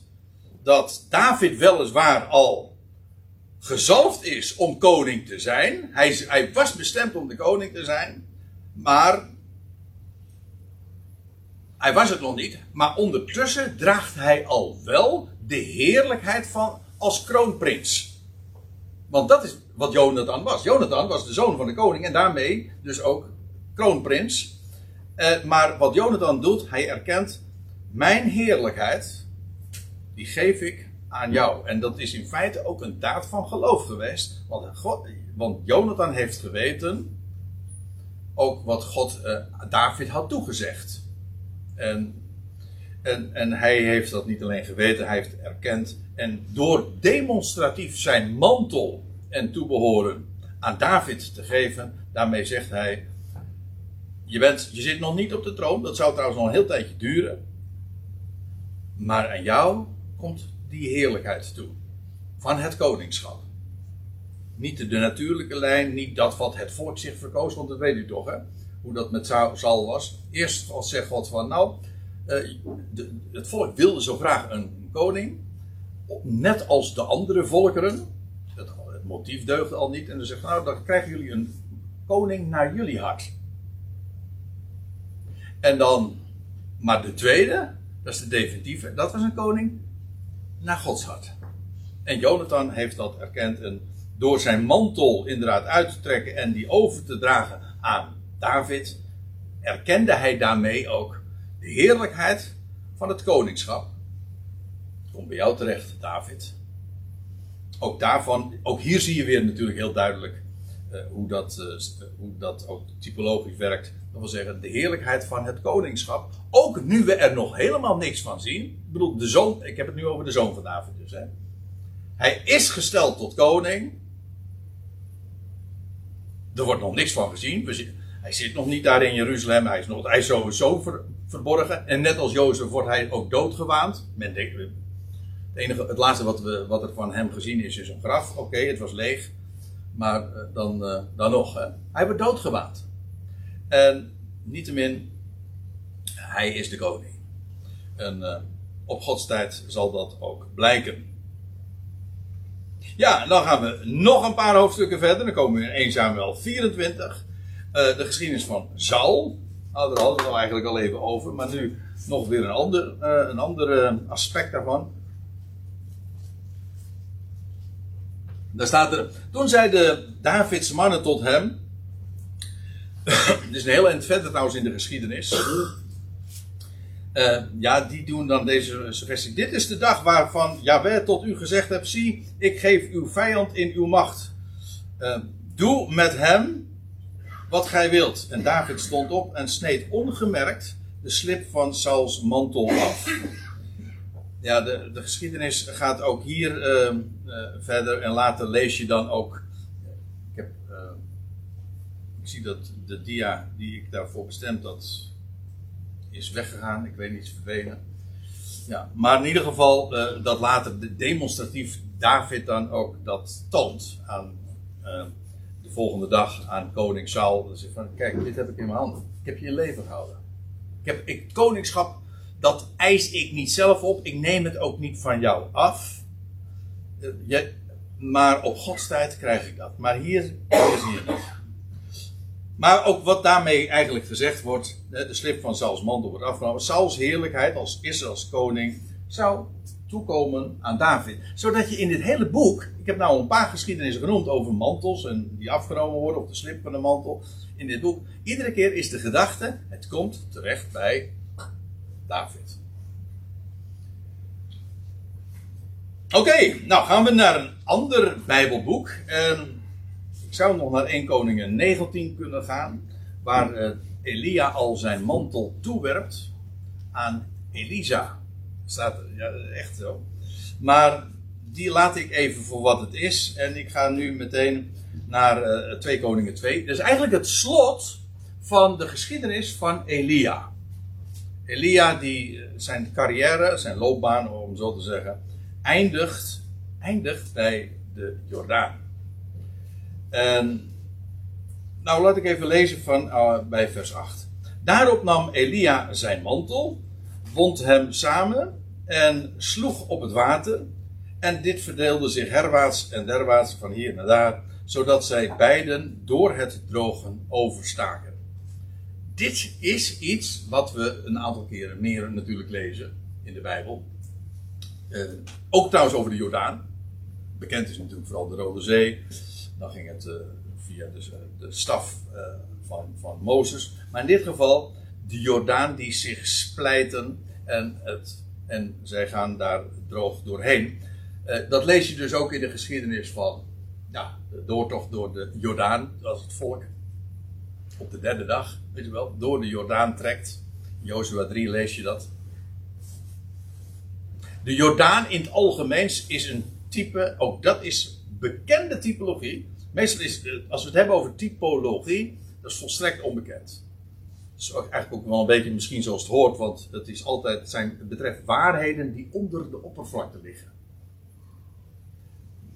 dat David weliswaar al gezalfd is om koning te zijn. Hij, hij was bestemd om de koning te zijn. Maar hij was het nog niet. Maar ondertussen draagt hij al wel de heerlijkheid van als kroonprins. Want dat is wat Jonathan was. Jonathan was de zoon van de koning en daarmee dus ook kroonprins. Eh, maar wat Jonathan doet, hij erkent mijn heerlijkheid, die geef ik aan jou. En dat is in feite ook een daad van geloof geweest. Want, God, want Jonathan heeft geweten ook wat God uh, David had toegezegd. En, en, en hij heeft dat niet alleen geweten, hij heeft erkend. En door demonstratief zijn mantel en toebehoren aan David te geven, daarmee zegt hij: je, bent, je zit nog niet op de troon, dat zou trouwens nog een heel tijdje duren. Maar aan jou komt die heerlijkheid toe. Van het koningschap. Niet de, natuurlijke lijn, niet dat wat het volk zich verkoos, want dat weet u toch, hè? Hoe dat met Saul was. Eerst zegt God van, nou, de, het volk wilde zo graag een koning. Net als de andere volkeren. Het, het motief deugde al niet. En dan zegt nou, dan krijgen jullie een koning naar jullie hart. En dan, maar de tweede, dat is de definitieve, dat was een koning naar Gods hart. En Jonathan heeft dat erkend en door zijn mantel inderdaad uit te trekken en die over te dragen aan David, erkende hij daarmee ook de heerlijkheid van het koningschap. Komt bij jou terecht, David. Ook daarvan, ook hier zie je weer natuurlijk heel duidelijk uh, hoe, dat, uh, hoe dat ook typologisch werkt. Dat wil zeggen, de heerlijkheid van het koningschap. Ook nu we er nog helemaal niks van zien. Ik bedoel, de zoon, ik heb het nu over de zoon van David dus. Hè. Hij is gesteld tot koning. Er wordt nog niks van gezien. hij zit nog niet daar in Jeruzalem. Hij is, nog, hij is sowieso ver, verborgen. En net als Jozef wordt hij ook doodgewaand. Men denkt, het, enige, het laatste wat, we, wat er van hem gezien is, is een graf. Oké, het was leeg. Maar uh, dan, uh, dan nog. Hij wordt doodgewaand. En niettemin, hij is de koning. En op Gods tijd zal dat ook blijken. Ja, dan gaan we nog een paar hoofdstukken verder. Dan komen we in 1 Samuel 24. Uh, de geschiedenis van Saul. Nou, hadden we het eigenlijk al even over. Maar nu nog weer een ander, uh, een ander aspect daarvan. Daar staat er. Toen zeiden Davids mannen tot hem. Dit is een heel eind verder trouwens in de geschiedenis. Uh, ja, die doen dan deze suggestie. Dit is de dag waarvan Jahweh tot u gezegd hebt: zie, ik geef uw vijand in uw macht. Doe met hem wat gij wilt. En David stond op en sneed ongemerkt de slip van Sauls mantel af. Ja, de, de geschiedenis gaat ook hier uh, verder. En later lees je dan ook. Ik heb ik zie dat de dia die ik daarvoor bestemd had, is weggegaan. Ik weet niet, verdwenen. Ja, maar in ieder geval uh, dat later de demonstratief David dan ook dat toont aan volgende dag aan koning Saul. Dat zegt van, kijk, dit heb ik in mijn handen. Ik heb je leven gehouden. Ik heb, ik, koningschap, dat eis ik niet zelf op. Ik neem het ook niet van jou af. Je, maar op Gods tijd krijg ik dat. Maar hier, hier zie je het. Maar ook wat daarmee eigenlijk gezegd wordt, de slip van Sauls mantel wordt afgenomen. Sauls heerlijkheid als Israëls koning zou toekomen aan David. Zodat je in dit hele boek, ik heb nou een paar geschiedenissen genoemd over mantels en die afgenomen worden, of de slip van de mantel. In dit boek, iedere keer is de gedachte, het komt terecht bij David. Oké, nou gaan we naar een ander Bijbelboek. En zou nog naar 1 Koningen 19 kunnen gaan, waar uh, Elia al zijn mantel toewerpt aan Elisa. Staat ja, echt zo. Maar die laat ik even voor wat het is. En ik ga nu meteen naar uh, 2 Koningen 2. Dat is eigenlijk het slot van de geschiedenis van Elia. Elia die eh, zijn carrière, zijn loopbaan om zo te zeggen, eindigt, eindigt bij de Jordaan. En, nou, laat ik even lezen van, uh, bij vers 8. Daarop nam Elia zijn mantel, wond hem samen en sloeg op het water. En dit verdeelde zich herwaarts en derwaarts van hier naar daar, zodat zij beiden door het drogen overstaken. Dit is iets wat we een aantal keren meer natuurlijk lezen in de Bijbel. Eh, ook trouwens over de Jordaan. Bekend is natuurlijk vooral de Rode Zee. Dan ging het uh, via de, de staf uh, van, van Mozes. Maar in dit geval de Jordaan die zich splijten en, het, en zij gaan daar droog doorheen. Uh, dat lees je dus ook in de geschiedenis van ja, de doortocht door de Jordaan, als het volk op de derde dag, weet je wel, door de Jordaan trekt. Jozua 3 lees je dat. De Jordaan in het algemeen is een type, ook dat is bekende typologie. Meestal is, eh, als we het hebben over typologie, dat is volstrekt onbekend. Dat is eigenlijk ook wel een beetje misschien zoals het hoort, want het, is altijd, het, zijn, het betreft waarheden die onder de oppervlakte liggen.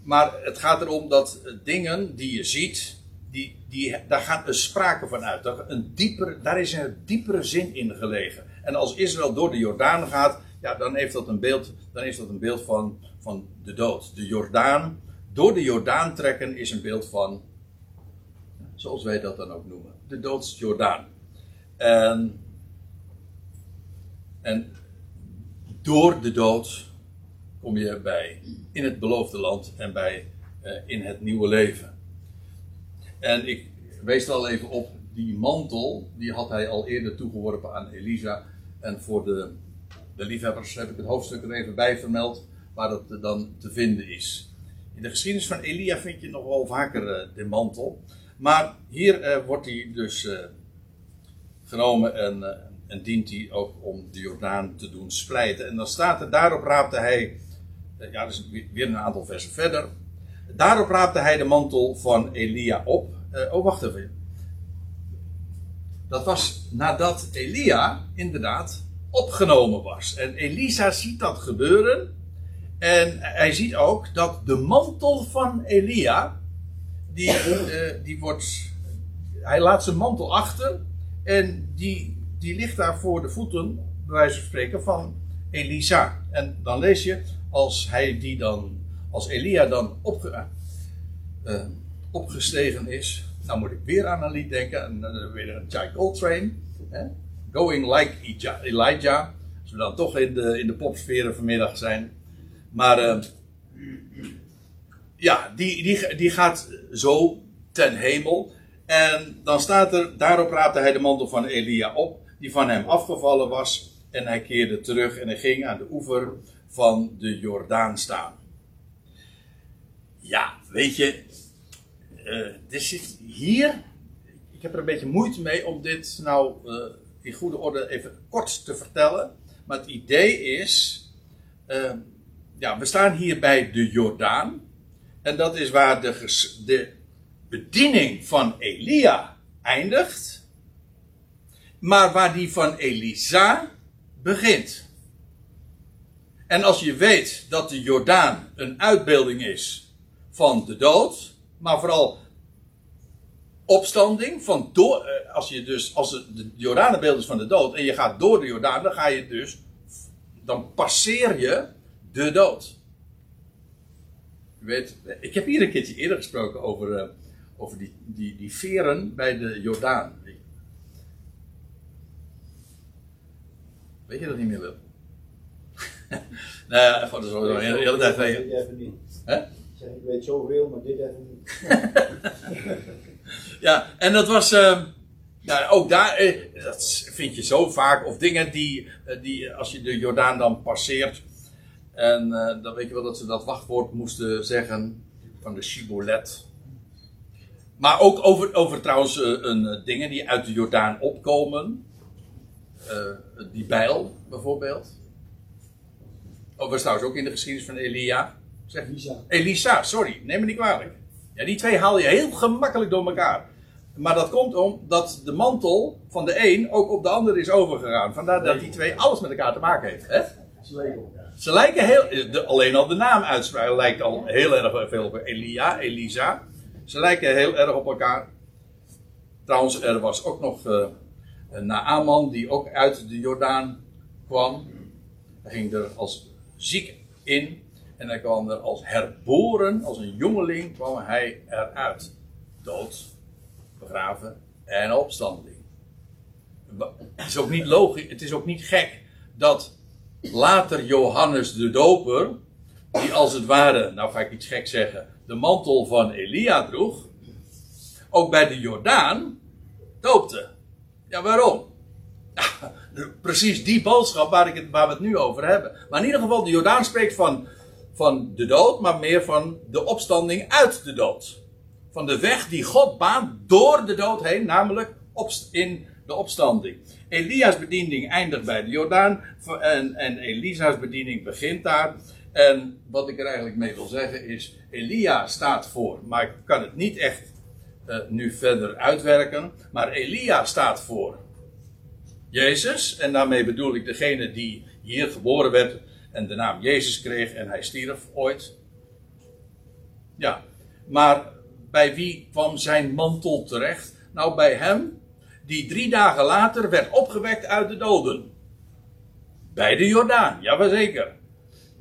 Maar het gaat erom dat dingen die je ziet, die, die, daar gaat een sprake van uit. Een diepere, daar is een diepere zin in gelegen. En als Israël door de Jordaan gaat, ja, dan heeft dat een beeld, dan heeft dat een beeld van, van de dood. De Jordaan, door de Jordaan trekken is een beeld van, zoals wij dat dan ook noemen, de doodsjordaan. En, en door de dood kom je bij in het beloofde land en bij uh, in het nieuwe leven. En ik wees er al even op, die mantel, die had hij al eerder toegeworpen aan Elisa. En voor de, de liefhebbers heb ik het hoofdstuk er even bij vermeld, waar dat dan te vinden is. In de geschiedenis van Elia vind je nog wel vaker uh, de mantel. Maar hier uh, wordt hij dus genomen en, en, dient hij ook om de Jordaan te doen splijten. En dan staat er, daarop raapte hij, ja, dat is weer een aantal versen verder. Daarop raapte hij de mantel van Elia op. oh, wacht even. Dat was nadat Elia inderdaad opgenomen was. En Elisa ziet dat gebeuren. En hij ziet ook dat de mantel van Elia, die, die wordt, hij laat zijn mantel achter en die, die ligt daar voor de voeten, bij wijze van spreken, van Elisa. En dan lees je, als hij die dan, als Elia dan opge, uh, opgestegen is, nou moet ik weer aan een lied denken, en dan weer een Jack Coltrane, hè? Going Like Elijah, als we dan toch in de, in de popsferen vanmiddag zijn. Maar uh, ja, die, die, die gaat zo ten hemel. En dan staat er, daarop raapte hij de mantel van Elia op, die van hem afgevallen was. En hij keerde terug en hij ging aan de oever van de Jordaan staan. Ja, weet je, dit zit hier. Ik heb er een beetje moeite mee om dit nou uh, in goede orde even kort te vertellen. Maar het idee is. Uh, ja, we staan hier bij de Jordaan. En dat is waar de, de bediening van Elia eindigt. Maar waar die van Elisa begint. En als je weet dat de Jordaan een uitbeelding is van de dood, maar vooral opstanding van door, als je dus als de Jordaan beeld is van de dood en je gaat door de Jordaan, dan ga je dus dan passeer je de dood. Weet, ik heb hier een keertje eerder gesproken over, uh, over die, die, die veren bij de Jordaan. Weet je dat niet meer, Wil? nee, gewoon zo de hele, hele tijd even niet. Hè? Ik weet zoveel, maar dit even niet. ja, en dat was. Uh, nou, ook daar, eh, dat vind je zo vaak. Of dingen die, die, als je de Jordaan dan passeert. En uh, dan weet je wel dat ze dat wachtwoord moesten zeggen van de Shibolet. Maar ook over, over trouwens uh, een, dingen die uit de Jordaan opkomen. Uh, die bijl bijvoorbeeld. Oh, was trouwens ook in de geschiedenis van Elia. Zeg Elisa. Elisa, sorry, neem me niet kwalijk. Ja, die twee haal je heel gemakkelijk door elkaar. Maar dat komt omdat de mantel van de een ook op de ander is overgegaan. Vandaar dat die twee alles met elkaar te maken heeft. Hè? Ze lijken heel, de, alleen al de naam uitspraken lijkt al heel erg veel op Elia, Elisa. Ze lijken heel erg op elkaar. Trouwens, er was ook nog uh, een Naaman die ook uit de Jordaan kwam. Hij ging er als ziek in. En hij kwam er als herboren, als een jongeling, kwam hij eruit. Dood, begraven en opstanding. Het is ook niet logisch, het is ook niet gek dat later Johannes de Doper, die als het ware, nou ga ik iets gek zeggen, de mantel van Elia droeg, ook bij de Jordaan doopte. Ja, waarom? Precies die boodschap waar, ik het, waar we het nu over hebben. Maar in ieder geval, de Jordaan spreekt van, van de dood, maar meer van de opstanding uit de dood. Van de weg die God baant door de dood heen, namelijk in de opstanding. Elia's bediening eindigt bij de Jordaan en, en Elisa's bediening begint daar. En wat ik er eigenlijk mee wil zeggen is, Elia staat voor, maar ik kan het niet echt uh, nu verder uitwerken. Maar Elia staat voor Jezus. En daarmee bedoel ik degene die hier geboren werd en de naam Jezus kreeg en hij stierf ooit. Ja, maar bij wie kwam zijn mantel terecht? Nou, bij hem die drie dagen later werd opgewekt uit de doden. Bij de Jordaan, ja zeker.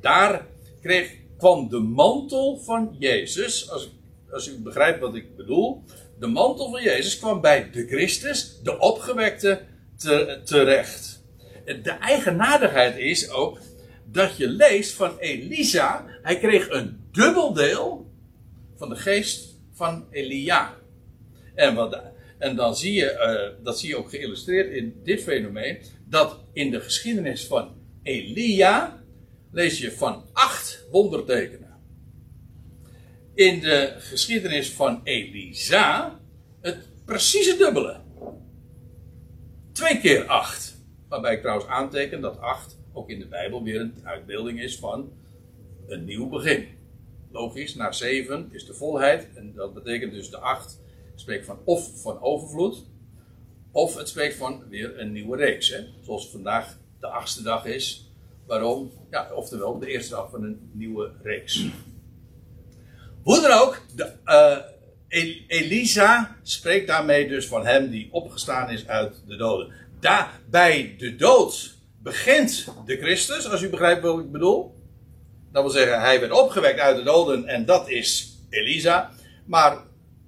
Daar kreeg, kwam de mantel van Jezus, als, als u begrijpt wat ik bedoel, de mantel van Jezus kwam bij de Christus, de opgewekte, te, terecht. De eigenaardigheid is ook dat je leest van Elisa, hij kreeg een dubbel deel van de geest van Elia. En, wat, en dan zie je, uh, dat zie je ook geïllustreerd in dit fenomeen, dat in de geschiedenis van Elia lees je van acht wondertekenen in de geschiedenis van Elisa het precieze dubbele. Twee keer acht. Waarbij ik trouwens aanteken dat acht ook in de Bijbel weer een uitbeelding is van een nieuw begin. Logisch, na zeven is de volheid. En dat betekent dus de acht spreekt van of van overvloed. Of het spreekt van weer een nieuwe reeks. Hè? Zoals vandaag de achtste dag is. Waarom? Ja, oftewel de eerste dag van een nieuwe reeks. Hoe dan ook, de, uh, Elisa spreekt daarmee dus van hem die opgestaan is uit de doden. Daar, bij de dood begint de Christus, als u begrijpt wat ik bedoel. Dat wil zeggen, hij werd opgewekt uit de doden en dat is Elisa. Maar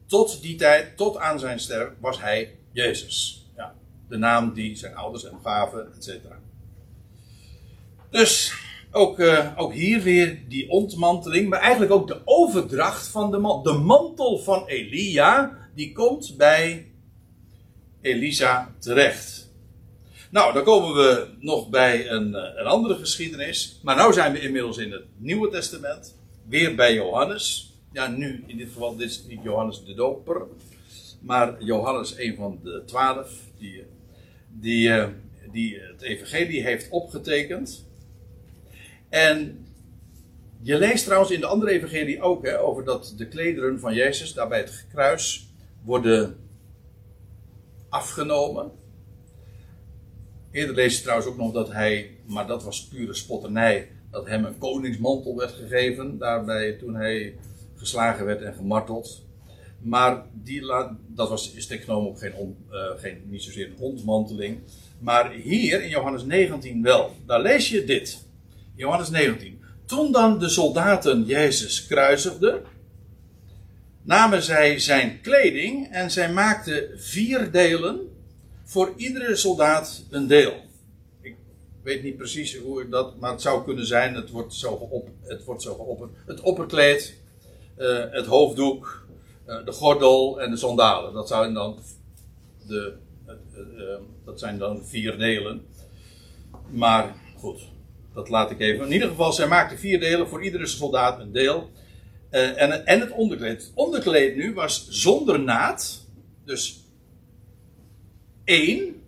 tot die tijd, tot aan zijn sterf, was hij Jezus. Ja, de naam die zijn ouders hem gaven, etc. Dus ook, uh, ook hier weer die ontmanteling, maar eigenlijk ook de overdracht van de mantel. De mantel van Elia, die komt bij Elisa terecht. Nou, dan komen we nog bij een, eh, een andere geschiedenis. Maar nu zijn we inmiddels in het Nieuwe Testament. Weer bij Johannes. Ja, nu in dit geval, dit is niet Johannes de Doper. Maar Johannes, een van de twaalf, die, die, uh, die het Evangelie heeft opgetekend. En je leest trouwens in de andere evangelie ook hè, over dat de klederen van Jezus daar bij het kruis worden afgenomen. Eerder lees je trouwens ook nog dat hij, maar dat was pure spotternij, dat hem een koningsmantel werd gegeven, daarbij toen hij geslagen werd en gemarteld. Maar die, dat was strikt genomen ook geen, uh, geen, niet zozeer een ontmanteling. Maar hier in Johannes 19 wel. Daar lees je dit. Johannes 19. Toen dan de soldaten Jezus kruisigden, namen zij zijn kleding en zij maakten vier delen, voor iedere soldaat een deel. Ik weet niet precies hoe dat, maar het zou kunnen zijn, het wordt zo, geop, het, wordt zo geopperd. Het opperkleed, uh, het hoofddoek, uh, de gordel en de sandalen. Dat, zijn dan de, uh, dat zijn dan vier delen. Maar goed, dat laat ik even. In ieder geval, zij maakte vier delen, voor iedere soldaat een deel. Uh, en, en het onderkleed. Het onderkleed nu was zonder naad. Dus één.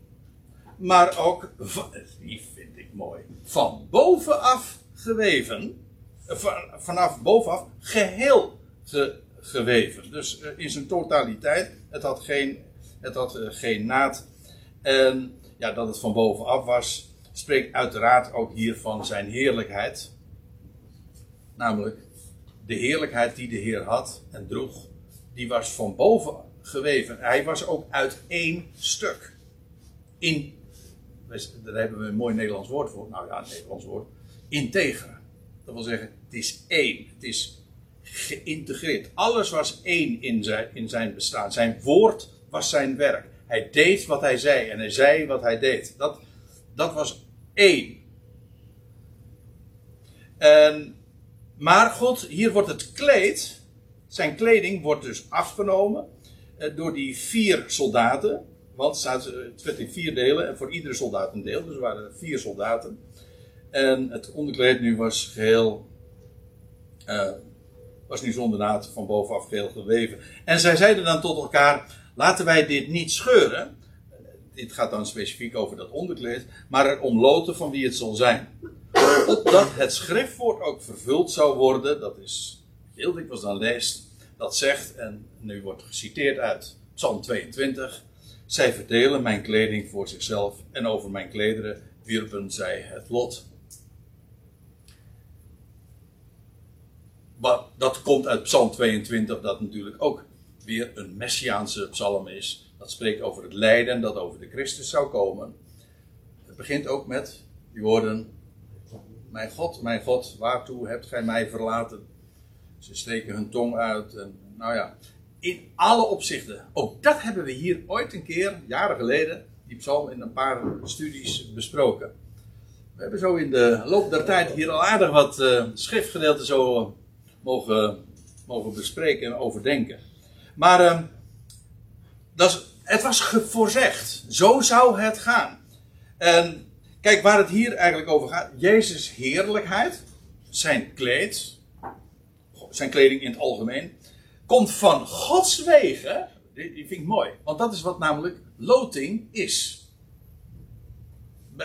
Maar ook, die vind ik mooi, van bovenaf geweven. Van, vanaf bovenaf geheel ge, geweven. Dus uh, in zijn totaliteit. Het had geen, het had, geen naad. En ja, dat het van bovenaf was spreekt uiteraard ook hier van zijn heerlijkheid. Namelijk, de heerlijkheid die de Heer had en droeg, die was van boven geweven. Hij was ook uit één stuk. In, daar hebben we een mooi Nederlands woord voor. Nou ja, een Nederlands woord. integer. Dat wil zeggen, het is één. Het is geïntegreerd. Alles was één in zijn, in zijn bestaan. Zijn woord was zijn werk. Hij deed wat hij zei en hij zei wat hij deed. Dat, dat was één. En, maar God, hier wordt het kleed, zijn kleding wordt dus afgenomen eh, door die vier soldaten. Want het werd in vier delen en voor iedere soldaat een deel. Dus er waren vier soldaten. En het onderkleed nu was geheel. Uh, was nu zonder naad van bovenaf geheel geweven. En zij zeiden dan tot elkaar: laten wij dit niet scheuren. Dit gaat dan specifiek over dat onderkleed. Maar er omloten van wie het zal zijn. Opdat het schriftwoord ook vervuld zou worden. Dat is heel dikwijls dan leest. Dat zegt, en nu wordt geciteerd uit Psalm 22. Zij verdelen mijn kleding voor zichzelf. En over mijn klederen wierpen zij het lot. Maar dat komt uit Psalm 22, dat natuurlijk ook weer een messiaanse psalm is. Dat spreekt over het lijden dat over de Christus zou komen. Het begint ook met die woorden: Mijn God, mijn God, waartoe hebt gij mij verlaten? Ze steken hun tong uit. En, nou ja, in alle opzichten. Ook dat hebben we hier ooit een keer, jaren geleden, die psalm in een paar studies besproken. We hebben zo in de loop der tijd hier al aardig wat uh, schriftgedeelten zo mogen, mogen bespreken en overdenken. Maar uh, dat is, het was voorzegd. Zo zou het gaan. En kijk waar het hier eigenlijk over gaat. Jezus' heerlijkheid, zijn kleed, zijn kleding in het algemeen, komt van Gods wegen. Die, vind ik mooi. Want dat is wat namelijk loting is.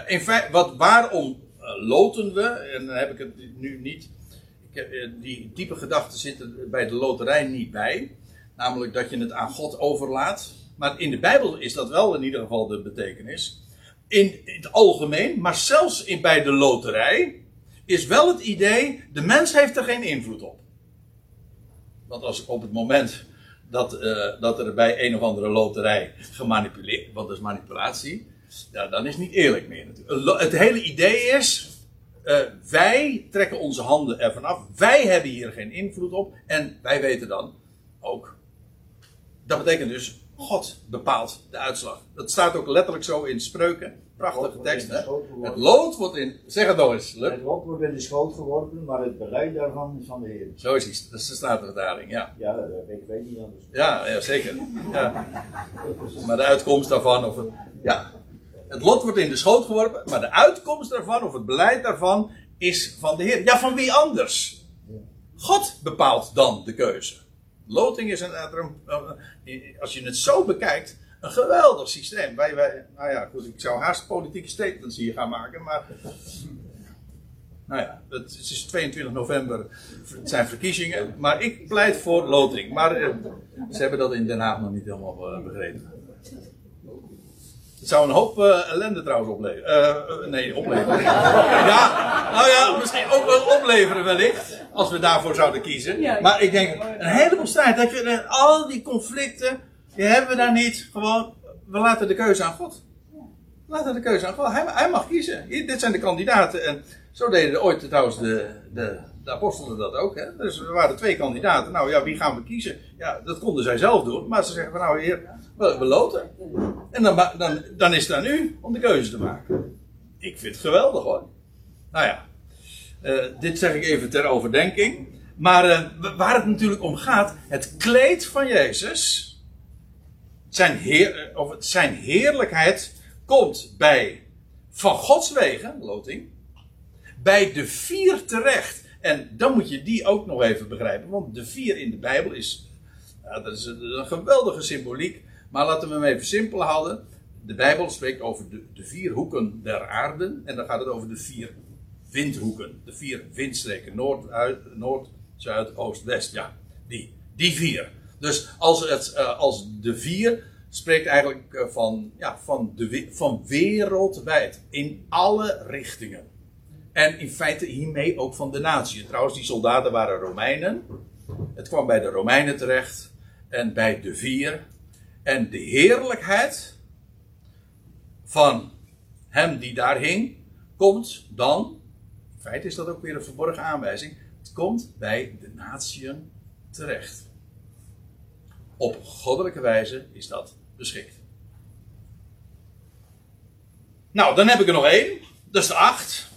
In feite, wat, waarom uh, loten we? En dan heb ik het nu niet eh, die diepe gedachten zitten bij de loterij niet bij. Namelijk dat je het aan God overlaat. Maar in de Bijbel is dat wel in ieder geval de betekenis. In het algemeen, maar zelfs in, bij de loterij, is wel het idee: de mens heeft er geen invloed op. Want als op het moment dat, uh, dat er bij een of andere loterij gemanipuleerd, want dat is manipulatie, ja, dan is het niet eerlijk meer. Het hele idee is: uh, wij trekken onze handen ervan af. Wij hebben hier geen invloed op. En wij weten dan ook. Dat betekent dus, God bepaalt de uitslag. Dat staat ook letterlijk zo in spreuken. Prachtige tekst, hè? Het lood wordt in. Zeg het nog eens. Het lood wordt in de schoot geworpen, maar het beleid daarvan is van de Heer. Zo is het. Dat is de Statenvertaling, ja. Ja, dat ik weet niet anders. Ja, ja zeker. Ja. Maar de uitkomst daarvan, of het, ja, het lot wordt in de schoot geworpen, maar de uitkomst daarvan, of het beleid daarvan, is van de Heer. Ja, van wie anders? God bepaalt dan de keuze. Loting is een, als je het zo bekijkt, een geweldig systeem. Wij, wij, nou ja, goed, ik zou haast politieke statements hier gaan maken, maar. Nou ja, het is 22 november, het zijn verkiezingen, maar ik pleit voor loting. Maar eh, ze hebben dat in Den Haag nog niet helemaal eh, begrepen. Het zou een hoop uh, ellende trouwens opleveren. Uh, nee, opleveren. ja, nou ja, misschien ook wel opleveren wellicht. Als we daarvoor zouden kiezen. Maar ik denk, een heleboel strijd. Dat je, al die conflicten, die hebben we daar niet. Gewoon, we laten de keuze aan God. We laten de keuze aan God. Hij, hij mag kiezen. Hier, dit zijn de kandidaten. En zo deden ooit trouwens de, de, de apostelen dat ook. Hè? Dus er waren twee kandidaten. Nou ja, wie gaan we kiezen? Ja, dat konden zij zelf doen. Maar ze zeggen van nou heer, we, loten. En dan, dan, dan is het aan u om de keuze te maken. Ik vind het geweldig hoor. Nou ja, uh, dit zeg ik even ter overdenking. Maar uh, waar het natuurlijk om gaat, het kleed van Jezus, zijn, heer, of zijn heerlijkheid komt bij van Gods wegen, loting, bij de vier terecht. En dan moet je die ook nog even begrijpen, want de vier in de Bijbel is, dat is een geweldige symboliek. Maar laten we hem even simpel houden. De Bijbel spreekt over de, de, vier hoeken der aarde. En dan gaat het over de vier windhoeken. De vier windstreken. Noord, noord zuid, oost, west. Ja, die. Die vier. Dus als, het, uh, als de vier spreekt eigenlijk uh, van, ja, van, de, van wereldwijd. In alle richtingen. En in feite hiermee ook van de natie. Trouwens, die soldaten waren Romeinen. Het kwam bij de Romeinen terecht. En bij de vier en de heerlijkheid van hem die daar hing, komt dan In feite is dat ook weer een verborgen aanwijzing. Het komt bij de natieën terecht. Op goddelijke wijze is dat beschikt. Nou, dan heb ik er nog één. Dat is de acht.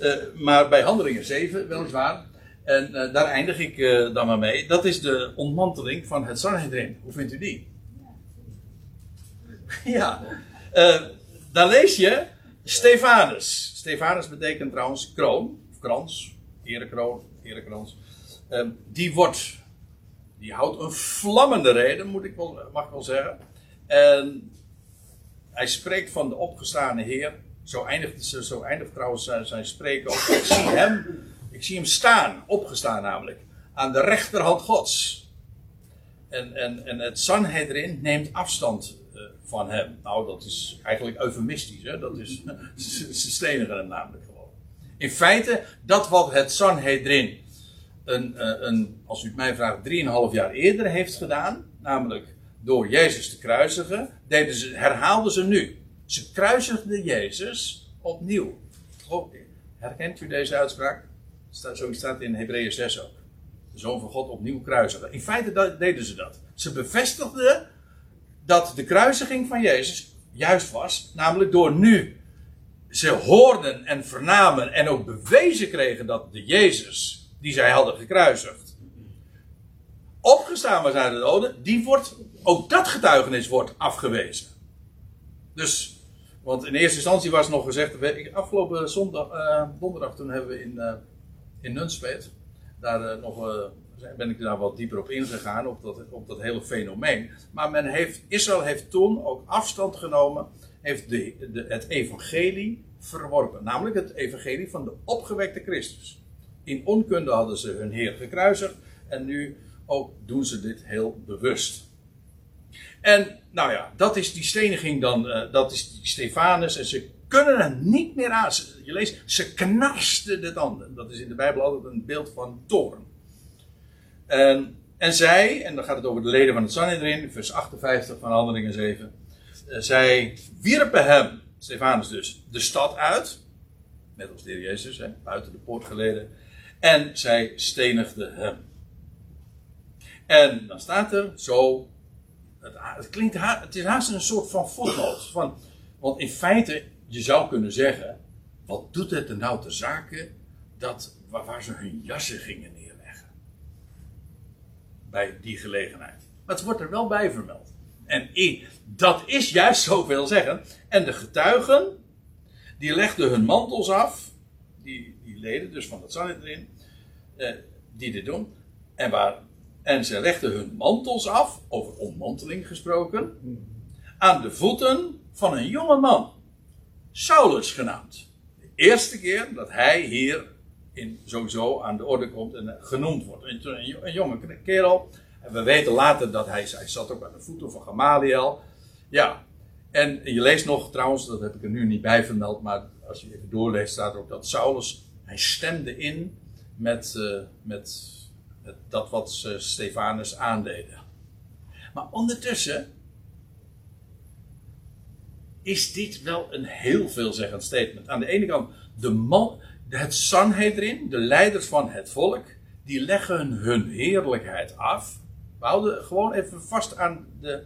uh, maar bij handelingen 7, weliswaar. En uh, daar eindig ik uh, dan maar mee. Dat is de ontmanteling van het Sanhedrin. Hoe vindt u die? ja. daar lees je Stefanus. Stefanus betekent trouwens kroon. Of krans. Erekroon. Erekrans. die wordt. Die houdt een vlammende reden, moet ik wel, mag ik wel zeggen. En hij spreekt van de opgestane Heer. Zo eindigt, zo eindigt trouwens zijn, zijn spreken ook. Ik zie hem, ik zie hem staan, opgestaan namelijk, aan de rechterhand Gods. En, en, en het Sanhedrin neemt afstand uh, van hem. Nou, dat is eigenlijk eufemistisch. Hè? Dat is, ze stenigen hem namelijk gewoon. In feite, dat wat het Sanhedrin, een, eh, een, als u het mij vraagt, drieënhalf jaar eerder heeft gedaan, namelijk door Jezus te kruisigen, deden ze, herhaalden ze nu. Ze kruisigden Jezus opnieuw. Herkent u deze uitspraak? Zo staat in Hebreeën 6 ook. De Zoon van God opnieuw kruisigen. In feite deden ze dat. Ze bevestigden dat de kruisiging van Jezus juist was. Namelijk door nu ze hoorden en vernamen en ook bewezen kregen dat de Jezus die zij hadden gekruisigd opgestaan was uit de doden, die wordt, ook dat getuigenis wordt afgewezen. Dus, want in eerste instantie was nog gezegd, afgelopen zondag, uh, donderdag toen hebben we in, uh, in Nunspeet, daar uh, nog, ben ik daar wat dieper op ingegaan, op dat, op dat hele fenomeen. Maar men heeft, Israël heeft toen ook afstand genomen, heeft de, het evangelie verworpen. Namelijk het evangelie van de opgewekte Christus. In onkunde hadden ze hun Heer gekruisigd en nu ook doen ze dit heel bewust. En nou ja, dat is die steniging dan, uh, dat is die Stefanus. En kunnen er niet meer aan. Je leest, ze knarsten de tanden. Dat is in de Bijbel altijd een beeld van toorn. En, en zij, en dan gaat het over de leden van het Sanhedrin, vers 58 van Handelingen 7. Uh, zij wierpen hem, Stefanus dus, de stad uit. Net als de Jezus, hè, buiten de poort geleden. En zij stenigden hem. En dan staat er zo. Het, het klinkt het is haast een soort van voetnoot. Van, want in feite, je zou kunnen zeggen. Wat doet het er nou te zaken dat, waar, waar ze hun jassen gingen neerleggen? Bij die gelegenheid. Maar het wordt er wel bij vermeld. En dat is juist zoveel zeggen. En de getuigen, die legden hun mantels af. Die, die leden dus van dat Sanhedrin. Eh, die dit doen. En waar en ze legden hun mantels af, over ommanteling gesproken, aan de voeten van een jonge man, Saulus genaamd. De eerste keer dat hij hier in, sowieso aan de orde komt en genoemd wordt. Een, een jonge kerel. En we weten later dat hij, hij zat ook aan de voeten van Gamaliel. Ja, en je leest nog trouwens, dat heb ik er nu niet bij vermeld, maar als je even doorleest staat ook dat Saulus, hij stemde in met, uh, met dat wat Stefanus aandeden. Maar ondertussen is dit wel een heel veelzeggend statement. Aan de ene kant, de man, het Sanhedrin, de leiders van het volk, die leggen hun heerlijkheid af. We houden gewoon even vast aan de,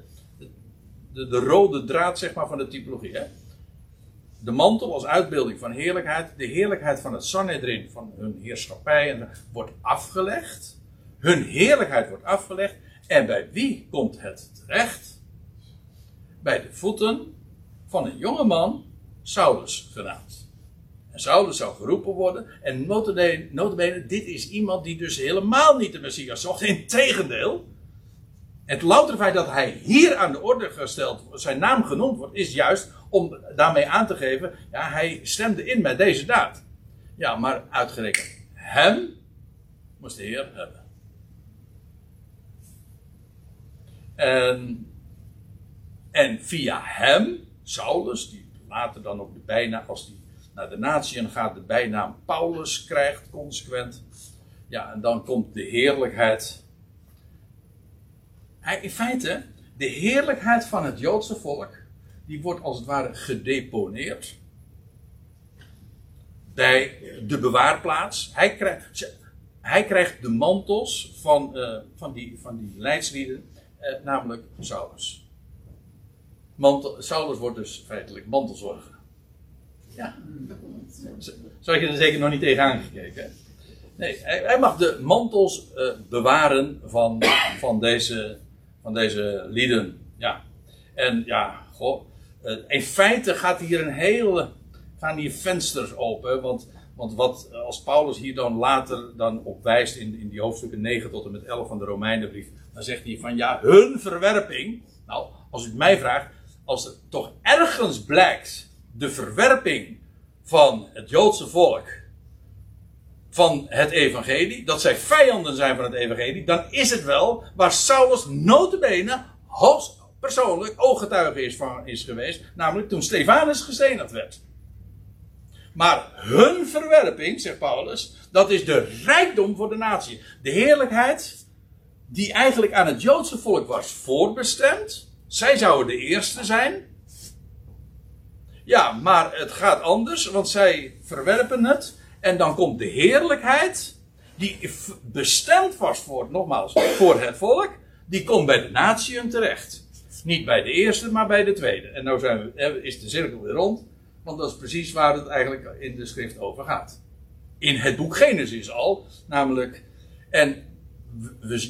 de, de rode draad zeg maar, van de typologie. Hè? De mantel als uitbeelding van heerlijkheid, de heerlijkheid van het Sanhedrin, van hun heerschappij, wordt afgelegd. Hun heerlijkheid wordt afgelegd. En bij wie komt het terecht? Bij de voeten van een jonge man, Saulus genaamd. En Saulus zou geroepen worden. En notabene, dit is iemand die dus helemaal niet de Messias zocht. Integendeel. Het loutere feit dat hij hier aan de orde gesteld zijn naam genoemd wordt, is juist om daarmee aan te geven, ja, hij stemde in met deze daad. Ja, maar uitgerekend hem moest de Heer hebben. En, en via hem, Saulus, die later dan ook de bijnaam, als die naar de natieën gaat, de bijnaam Paulus krijgt, consequent. Ja, en dan komt de heerlijkheid. Hij, in feite, de heerlijkheid van het Joodse volk, die wordt als het ware gedeponeerd bij de bewaarplaats. Hij krijgt, hij krijgt de mantels van, uh, van, die, van die leidslieden, uh, namelijk Saulus. Mantel, Saulus wordt dus feitelijk mantelzorger. Ja. Zo had je er zeker nog niet tegen aangekeken. Nee, hij, hij, mag de mantels uh, bewaren van, van, deze, van deze lieden. Ja. En ja, goh. in feite gaat hier een hele. gaan hier vensters open. Want want wat als Paulus hier dan later dan op wijst in, in die hoofdstukken 9 tot en met 11 van de Romeinenbrief, dan zegt hij van ja, hun verwerping. Nou, als u het mij vraagt, als er toch ergens blijkt de verwerping van het Joodse volk van het evangelie, dat zij vijanden zijn van het evangelie, dan is het wel waar Saulus notabene hoogst persoonlijk ooggetuige is, van, is geweest, namelijk toen Stefanus gestenigd werd. Maar hun verwerping, zegt Paulus, dat is de rijkdom voor de natie. De heerlijkheid die eigenlijk aan het Joodse volk was voorbestemd. Zij zouden de eerste zijn. Ja, maar het gaat anders, want zij verwerpen het. En dan komt de heerlijkheid, die bestemd was voor, nogmaals, voor het volk, die komt bij de natieën terecht. Niet bij de eerste, maar bij de tweede. En nou zijn we, is de cirkel weer rond. Want dat is precies waar het eigenlijk in de schrift over gaat. In het boek Genesis al, namelijk. En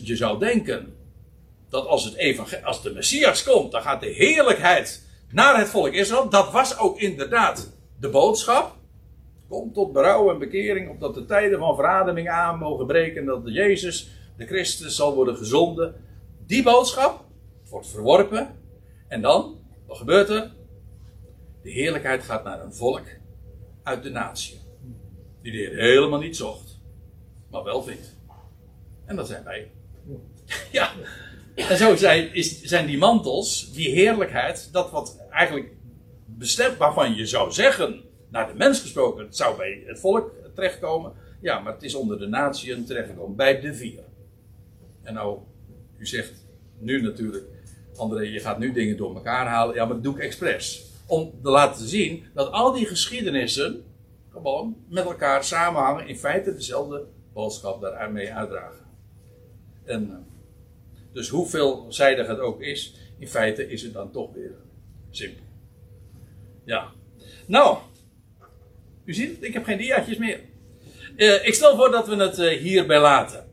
je zou denken dat als, het als de Messias komt, dan gaat de heerlijkheid naar het volk Israël. Dat was ook inderdaad de boodschap. Kom tot berouw en bekering, opdat de tijden van verademing aan mogen breken. Dat de Jezus, de Christus, zal worden gezonden. Die boodschap wordt verworpen. En dan, wat gebeurt er? De heerlijkheid gaat naar een volk uit de natie. Die de Heer helemaal niet zocht, maar wel vindt. En dat zijn wij. Ja. En zo zijn, is, zijn die mantels, die heerlijkheid, dat wat eigenlijk bestemd, waarvan je zou zeggen, naar de mens gesproken, het zou bij het volk terechtkomen. Ja, maar het is onder de natieën terechtgekomen, bij de vier. En nou, u zegt nu natuurlijk, André, je gaat nu dingen door elkaar halen. Ja, maar dat doe ik expres om te laten zien dat al die geschiedenissen gewoon met elkaar samenhangen, in feite dezelfde boodschap daarmee uitdragen. En, eh, dus hoeveelzijdig het ook is, in feite is het dan toch weer simpel. Ja. Nou, u ziet, ik heb geen diaatjes meer. Uh, ik stel voor dat we het uh, hierbij laten.